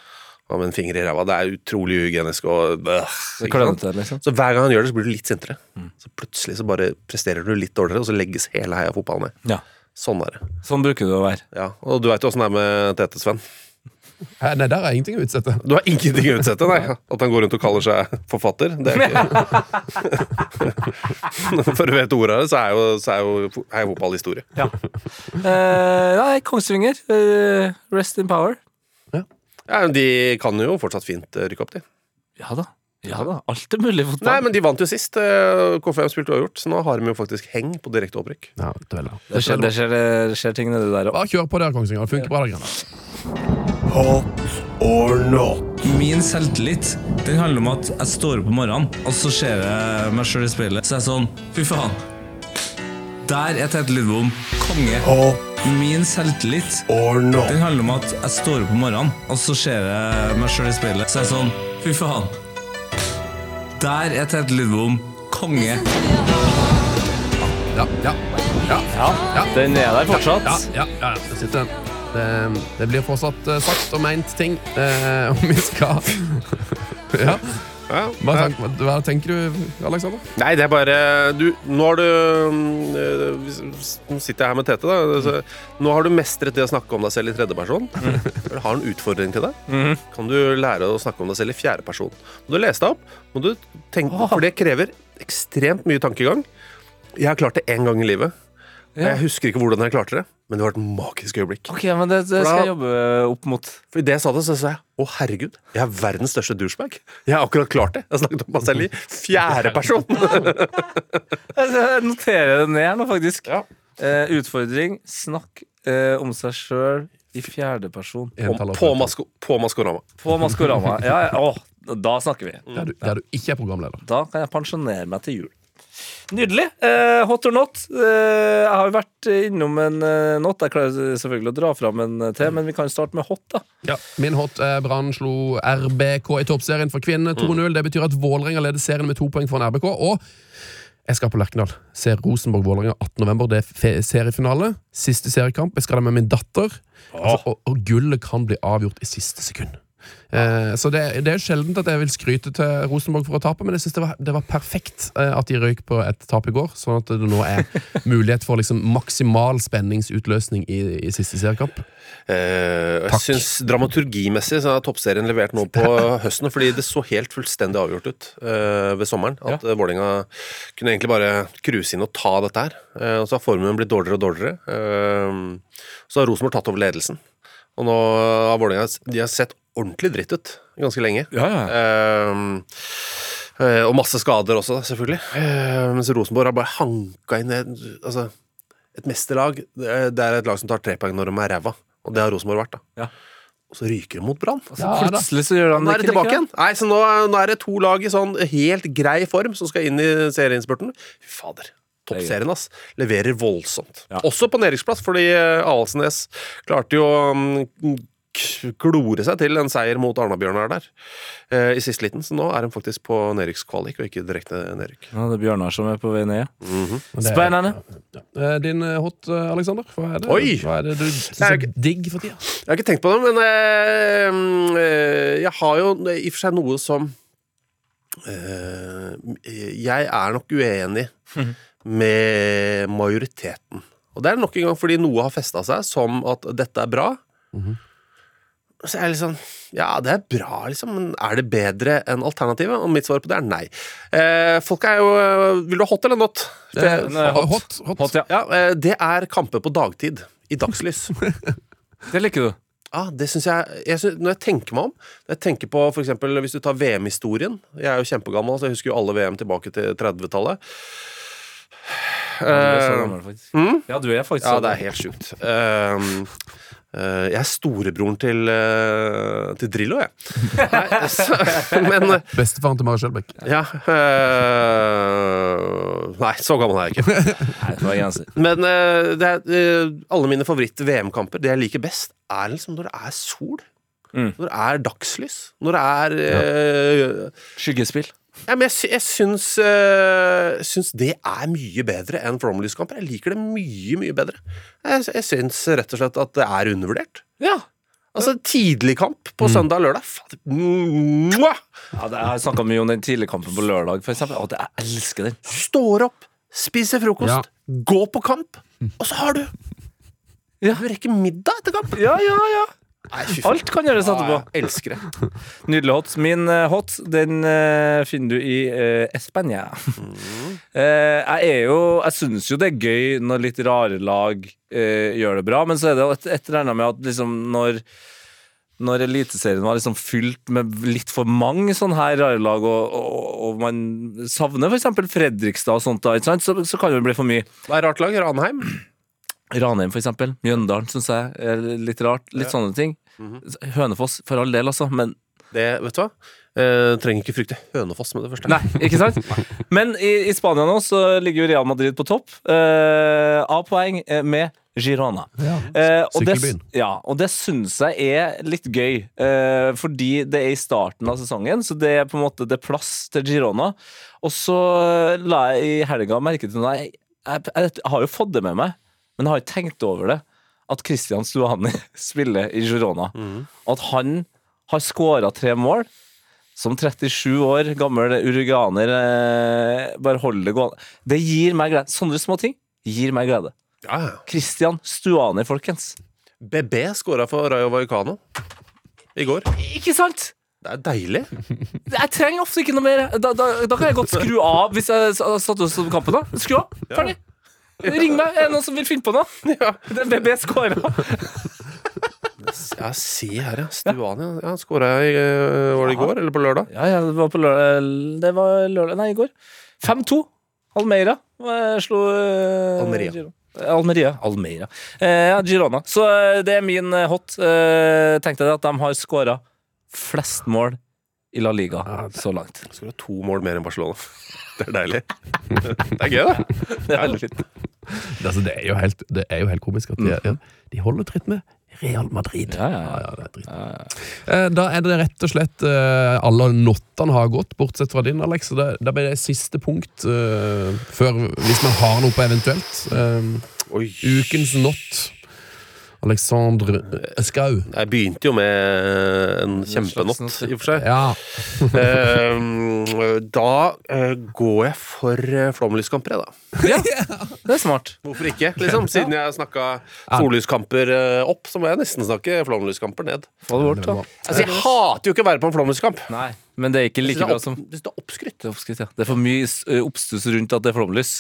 Med en finger i ræva. Det er utrolig uhygienisk og øh, klønete, liksom. Så hver gang han gjør det, så blir du litt sintere. Så plutselig så bare presterer du litt dårligere, og så legges hele heia fotball ned. Ja. Sånn er det. Sånn bruker du å være. Ja, Og du veit jo åssen det er med Tete, Sven. Hæ, Nei, der er ingenting å utsette. Du har ingenting å utsette, nei. At han går rundt og kaller seg forfatter. Det er ikke For du vet ordet av det, så er jo, så er jo er jo fotball historie. Ja. Uh, nei, Kongsvinger. Uh, rest in power. Ja, men De kan jo fortsatt fint eh, rykke opp, de. Ja da. Ja da. Alt er mulig i fotball. Nei, men de vant jo sist. eh, KFM spilte uavgjort, så nå har de jo faktisk heng på direkte opprykk. Ja, det, er det. skjer, det, skjer, det skjer ting nedi der òg. Bare kjør på der, Kongsvinger. Det funker bra. det greiene. Min selvtillit Den handler om at jeg står opp om morgenen, og så ser jeg meg sjøl i speilet. Så jeg er sånn Fy faen. Der er Tete Lidbom konge. Min selvtillit Den handler om at jeg står opp om morgenen, og så ser jeg meg sjøl i speilet. Så er jeg sånn Fy faen. Der er Tete Lidbom konge. Ja, ja, Ja, ja. den er der fortsatt. ja, ja, ja, det sitter den. Det, det blir fortsatt eh, sagt og meint ting, eh, om vi skal Ja. Ja. Hva, tenk, hva tenker du, Alexander? Nei, det er bare du, Nå har du mm, øh, Nå sitter jeg her med Tete. da så, Nå har du mestret det å snakke om deg selv i tredjeperson. Jeg har en utfordring til deg. Kan du lære å snakke om deg selv i fjerdeperson? Når du lese deg opp, må du tenke, for det krever ekstremt mye tankegang. Jeg har klart det én gang i livet. Ja. Jeg husker ikke hvordan jeg klarte det, men det var et magisk øyeblikk. Ok, men det, det skal jeg jobbe opp mot. For Idet jeg sa det, så sa jeg å herregud, jeg er verdens største douchebag. Jeg har akkurat klart det. Jeg har snakket om meg selv i fjerde person. Jeg noterer det ned her nå, faktisk. Ja. Eh, utfordring snakk eh, om seg sjøl i fjerde person. Om, På, masko, på Maskorama. På Maskorama. Ja, ja, å, da snakker vi. Der du, der du ikke er programleder. Da kan jeg pensjonere meg til jul. Nydelig. Eh, hot or not. Eh, jeg har jo vært innom en eh, not. Jeg klarer selvfølgelig å dra fram en eh, til, men vi kan starte med hot. da Ja, Min hot er Brann slo RBK i toppserien for kvinner 2-0. Det betyr at Vålerenga leder serien med to poeng foran RBK. Og jeg skal på Lerkendal. Se Rosenborg-Vålerenga 18.11. Det er seriefinale. Siste seriekamp. Jeg skal der med min datter. Altså, og, og gullet kan bli avgjort i siste sekund. Eh, så det, det er sjelden at jeg vil skryte til Rosenborg for å tape, men jeg synes det var, det var perfekt eh, at de røyk på et tap i går, sånn at det nå er mulighet for liksom maksimal spenningsutløsning i, i siste seriekamp. Eh, jeg synes Dramaturgimessig så har toppserien levert nå på høsten, fordi det så helt fullstendig avgjort ut eh, ved sommeren. At ja. Vålerenga kunne egentlig bare cruise inn og ta dette her. Eh, og så har formuen blitt dårligere og dårligere. Så har Rosenborg tatt over ledelsen. Og nå har Vålerenga De har sett ordentlig dritt ut ganske lenge. Eh, eh, og masse skader også, selvfølgelig. Eh, mens Rosenborg har bare hanka inn et, altså, et mesterlag. Det er, et lag som tar tre poeng når de er ræva. Og det har Rosenborg vært, da. Ja. Og så ryker de mot Brann. Ja plutselig så gjør han det ikke tilbake igjen. Nei, så nå, nå er det to lag i sånn helt grei form som skal inn i serieinnspurten. Fy fader. Toppserien, ass. Leverer voldsomt. Ja. Også på nedrykksplass, fordi eh, Avaldsnes klarte jo å mm, klore seg til en seier mot Arna-Bjørnar der eh, i siste liten. Så nå er de faktisk på nedrykkskvalik og ikke direkte nedrykk. Ja, det er Bjørnar som er på vei ned. mm -hmm. Spennende. Eh, Din eh, hot, Aleksander? Alexander? Hva er det, Oi! Hva er det du syns er digg for tida? Jeg har ikke tenkt på det, men eh, mm, eh, jeg har jo i og for seg noe som eh, Jeg er nok uenig med majoriteten. Og det er nok en gang fordi noe har festa seg som at dette er bra. Så er jeg liksom Ja, det er bra, liksom, men er det bedre enn alternativet? Og mitt svar på det er nei. Eh, folk er jo Vil du ha hot eller not? Det, er, Nei, hot. hot, hot. Hot, ja. ja, eh, det er kamper på dagtid. I dagslys. Det liker du. Ja, det synes jeg, jeg synes, Når jeg tenker meg om Når jeg tenker på for eksempel, Hvis du tar VM-historien Jeg er jo kjempegammel, så jeg husker jo alle VM tilbake til 30-tallet. Ja, er Eh, mm? Ja, du er faktisk Ja, det er helt sjukt. Eh, jeg er storebroren til, eh, til Drillo, jeg. Nei, så, men eh, Bestefaren til Mari Skjelbæk. Ja eh, Nei, så gammel er jeg ikke. Nei, det. Men eh, det er, eh, alle mine favoritt-VM-kamper, det jeg liker best, er liksom når det er sol. Mm. Når det er dagslys. Når det er eh, Skyggespill. Ja, men jeg, jeg syns, øh, syns det er mye bedre enn flomlyskamper. Jeg liker det mye, mye bedre. Jeg, jeg syns rett og slett at det er undervurdert. Ja. Altså, tidlig kamp på søndag og lørdag. Fader. Mwah! ja det, jeg har snakka mye om den tidlige kampen på lørdag, for eksempel. Å, jeg elsker den. Står opp, spiser frokost, Ja. gå på kamp, og så har du Ja. Du rekker middag etter kamp. Ja, ja, ja. Alt kan gjøres etterpå. Ja, jeg elsker det. Nydelig hot. Min eh, hot den uh, finner du i uh, Espania. Uh, jeg er jo Jeg syns jo det er gøy når litt rare lag eh, gjør det bra, men så er det et, et eller annet med at liksom når når Eliteserien var liksom fylt med litt for mange sånne her rare lag, og, og, og man savner f.eks. Fredrikstad og sånt, da, ikke? Så, så kan det bli for mye. Hva er rart lag? Ranheim? Ranheim, eksempel. Mjøndalen syns jeg er litt rart. Litt sånne ting. Hønefoss, for all del, altså. Men Det, vet du hva? Eh, trenger ikke frykte Hønefoss med det første. Nei, ikke sant? Men i, i Spania nå så ligger jo Real Madrid på topp. Eh, A-poeng eh, med Girona. Ja. Eh, og, det, ja, og det syns jeg er litt gøy, eh, fordi det er i starten av sesongen, så det er på en måte det er plass til Girona. Og så eh, la jeg i helga merke til noe. Jeg, jeg, jeg har jo fått det med meg, men jeg har ikke tenkt over det. At Christian Stuani spiller i Girona. At han har skåra tre mål. Som 37 år gammel uruganer eh, bare holder det gående. Det gir meg glede. Sånne små ting gir meg glede. Ja, ja. Christian Stuani, folkens. BB skåra for Rayo Vallecano i går. Ikke sant? Det er deilig. Jeg trenger ofte ikke noe mer. Da, da, da kan jeg godt skru av hvis jeg satt ut kampen. da Skru av. Ferdig. Ring meg. Er det noen som vil finne på noe? Ja. Det er BB scora. Ja, se her, ja. Stuani. Ja, han jeg i eh, Var det i går, eller på lørdag? Ja, ja, det var på lørdag Det var lørdag Nei, i går. 5-2. Almeira eh, slo eh, Almeria. Girona. Almeria. Almeira. Eh, ja, Girona. Så eh, det er min eh, hot. Eh, Tenk deg at de har skåra flest mål i La Liga så langt. Skåra to mål mer enn Barcelona. Det er deilig. Det er gøy, det. Det er veldig fint. Det, altså, det, er jo helt, det er jo helt komisk at de, ja, de holder tritt med Real Madrid. Ja, ja, er. Eh, Da er det rett og slett eh, alle nottene har gått, bortsett fra din, Alex. Så det, det blir det siste punkt uh, før, hvis man har noe på eventuelt. Uh, ukens nott. Alexandre Skau. Jeg begynte jo med en kjempenott, i og for seg. Ja. Eh, da eh, går jeg for flomlyskamper, jeg, da. Det er smart. Hvorfor ikke? Liksom, Siden jeg snakka sollyskamper eh, opp, så må jeg nesten snakke flomlyskamper ned. Bort, da. Altså, Jeg hater jo ikke å være på en flomlyskamp. Nei, men det er ikke like bra som det er oppskrytt. Det er oppskrytt, ja. Det er for mye eh, oppstuss rundt at det er flomlys.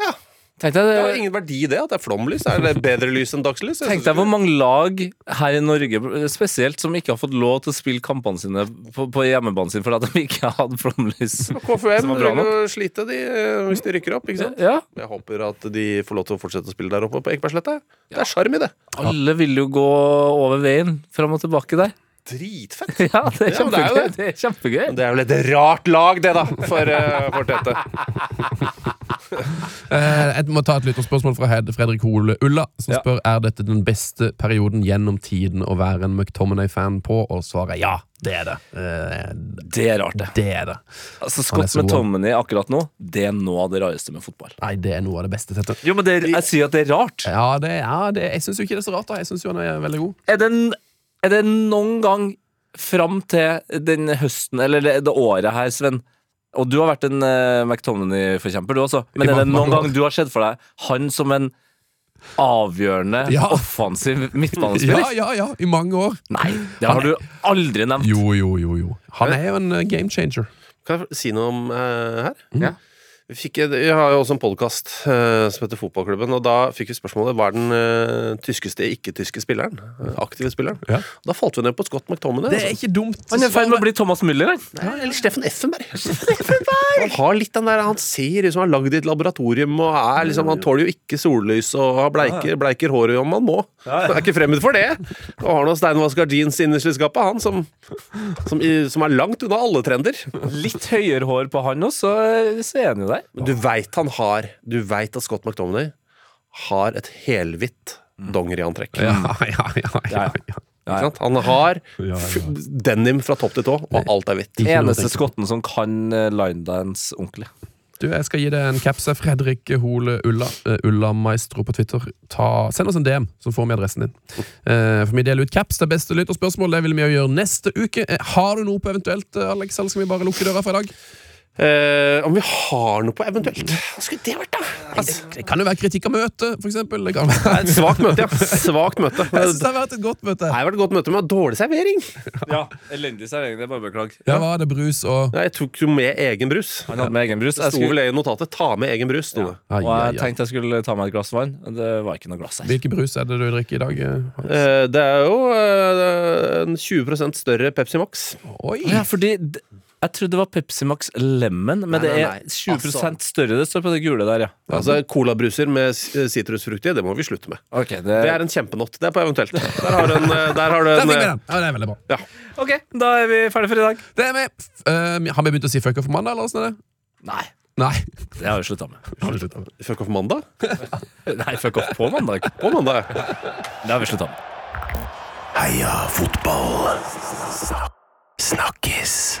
Ja. Tenk deg, Det har ingen verdi, i det. At det er flomlys. Er det bedre lys enn dagslys? Tenk deg hvor mange lag her i Norge spesielt som ikke har fått lov til å spille kampene sine på, på hjemmebanen sin fordi de ikke hadde flomlys. KFUM vil jo slite de, eh, hvis de rykker opp. ikke sant? Ja, Jeg håper at de får lov til å fortsette å spille der oppe på Ekebergsletta. Det er sjarm i det. Alle vil jo gå over veien fram og tilbake der. Dritfett. Ja, det er Ja, det er kjempegøy. det. Det er kjempegøy. Det er vel et rart lag, det, da, for, uh, for Tete. Eh, Jeg må ta et lytterspørsmål fra Hed Fredrik Hole Ulla, som Ja. spør er dette den beste perioden gjennom tiden å være en McTominay-fan på, og svaret er ja. Det er det. Uh, Det er rart, det. Det er det. Altså, er Scott. McTominay akkurat nå, det er noe av det rareste med fotball. Nei, det er noe av det beste Tette. Jo, men det, jeg sier at det er rart. Ja, det, ja det, jeg syns jo ikke det er så rart. da Jeg syns jo han er veldig god. Er det, er det noen gang fram til den høsten, eller det, det året her, Sven Og du har vært en uh, McTominay-forkjemper, du også. Men er det noen gang du har sett for deg han som en avgjørende, Ja. offensiv Ja, midtbanespiller? ja, ja, i mange år. Nei, det har du aldri nevnt. Jo, jo, jo. jo Han er jo en uh, game changer. Kan jeg si noe om uh, her? Ja. Vi, fikk, vi har jo også en podkast som heter Fotballklubben, og da fikk vi spørsmålet hva er den uh, tyskeste ikke-tyske spilleren? Uh, aktive spilleren. Ja. Da falt vi ned på Scott McTominay. Det er altså. ikke dumt. Han er i ferd med å bli Thomas Müller, han. Nei, eller Steffen Effenberg. Han har litt den der Han ser ut som han er lagd i et laboratorium og er liksom Han tåler jo ikke sollys og har bleiker, bleiker håret om han må. Han er ikke fremmed for det. Og har noen steinvaska jeans innerst i skapet, han som, som, som er langt unna alle trender. Litt høyere hår på han også, så er han jo der. Men du veit han har Du veit at Scott McDominay har et helhvitt dongeriantrekk. Ja, ja, ja, ja, ja. Ikke sant? Han har denim fra topp til tå, og alt er hvitt. Eneste skotten som kan uh, linedance ordentlig. Du, Jeg skal gi deg en caps. Fredrik Hole Ulla. eh, Ulla Maestro på Twitter. Ta, send oss en DM, så får vi adressen din. Uh, for vi deler ut caps. Det beste lytterspørsmål det vil vi gjøre neste uke. Eh, har du noe på eventuelt, eh, Alex, eller skal vi bare lukke døra for i dag? Eh, om vi har noe på eventuelt Hva skulle det vært, da? Altså, Det kan jo være kritikk av møtet, for eksempel. Det kan det være. er et svakt møte, ja. Svakt møte. Jeg synes Det har vært et godt møte. Det har vært et godt møte med dårlig servering. Ja, elendig servering. Det er bare beklag. Ja, Ja, var det brus og Jeg tok jo med egen brus. Han hadde med egen brus. Det Jeg sto vel i notatet 'ta med egen brus'. Ja. Ai, og jeg tenkte jeg skulle ta meg et glass vann. Det var ikke noe glass her. Hvilken brus er det du drikker i dag? Eh, Det er jo uh, en 20% større Pepsi Max. Oi! Ja, fordi Jeg trodde det var Pepsi Max Lemon, men Nei, det nei, er nei. 20% Altså- større. Det står på det gule der, ja. Altså, Colabruser med s- sitrusfrukt i, det må vi slutte med. Okay, det, Det er en kjempenott. Det er på eventuelt. Der har du en, eh, der har du en eh! Ja, det er veldig bra. ja. ok, da er vi ferdige for i dag. Det er vi. Uh, har vi begynt å si fuck off mandag, eller åssen er det? Nei, Nei. det har vi slutta med. Med? Fuck off mandag? Nei, fuck off på mandag. På mandag. Det har vi slutta med. Heia fotball. Snakkes.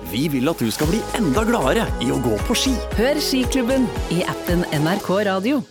vi vil at du skal bli enda gladere i å gå på ski. Hør Skiklubben i appen NRK Radio.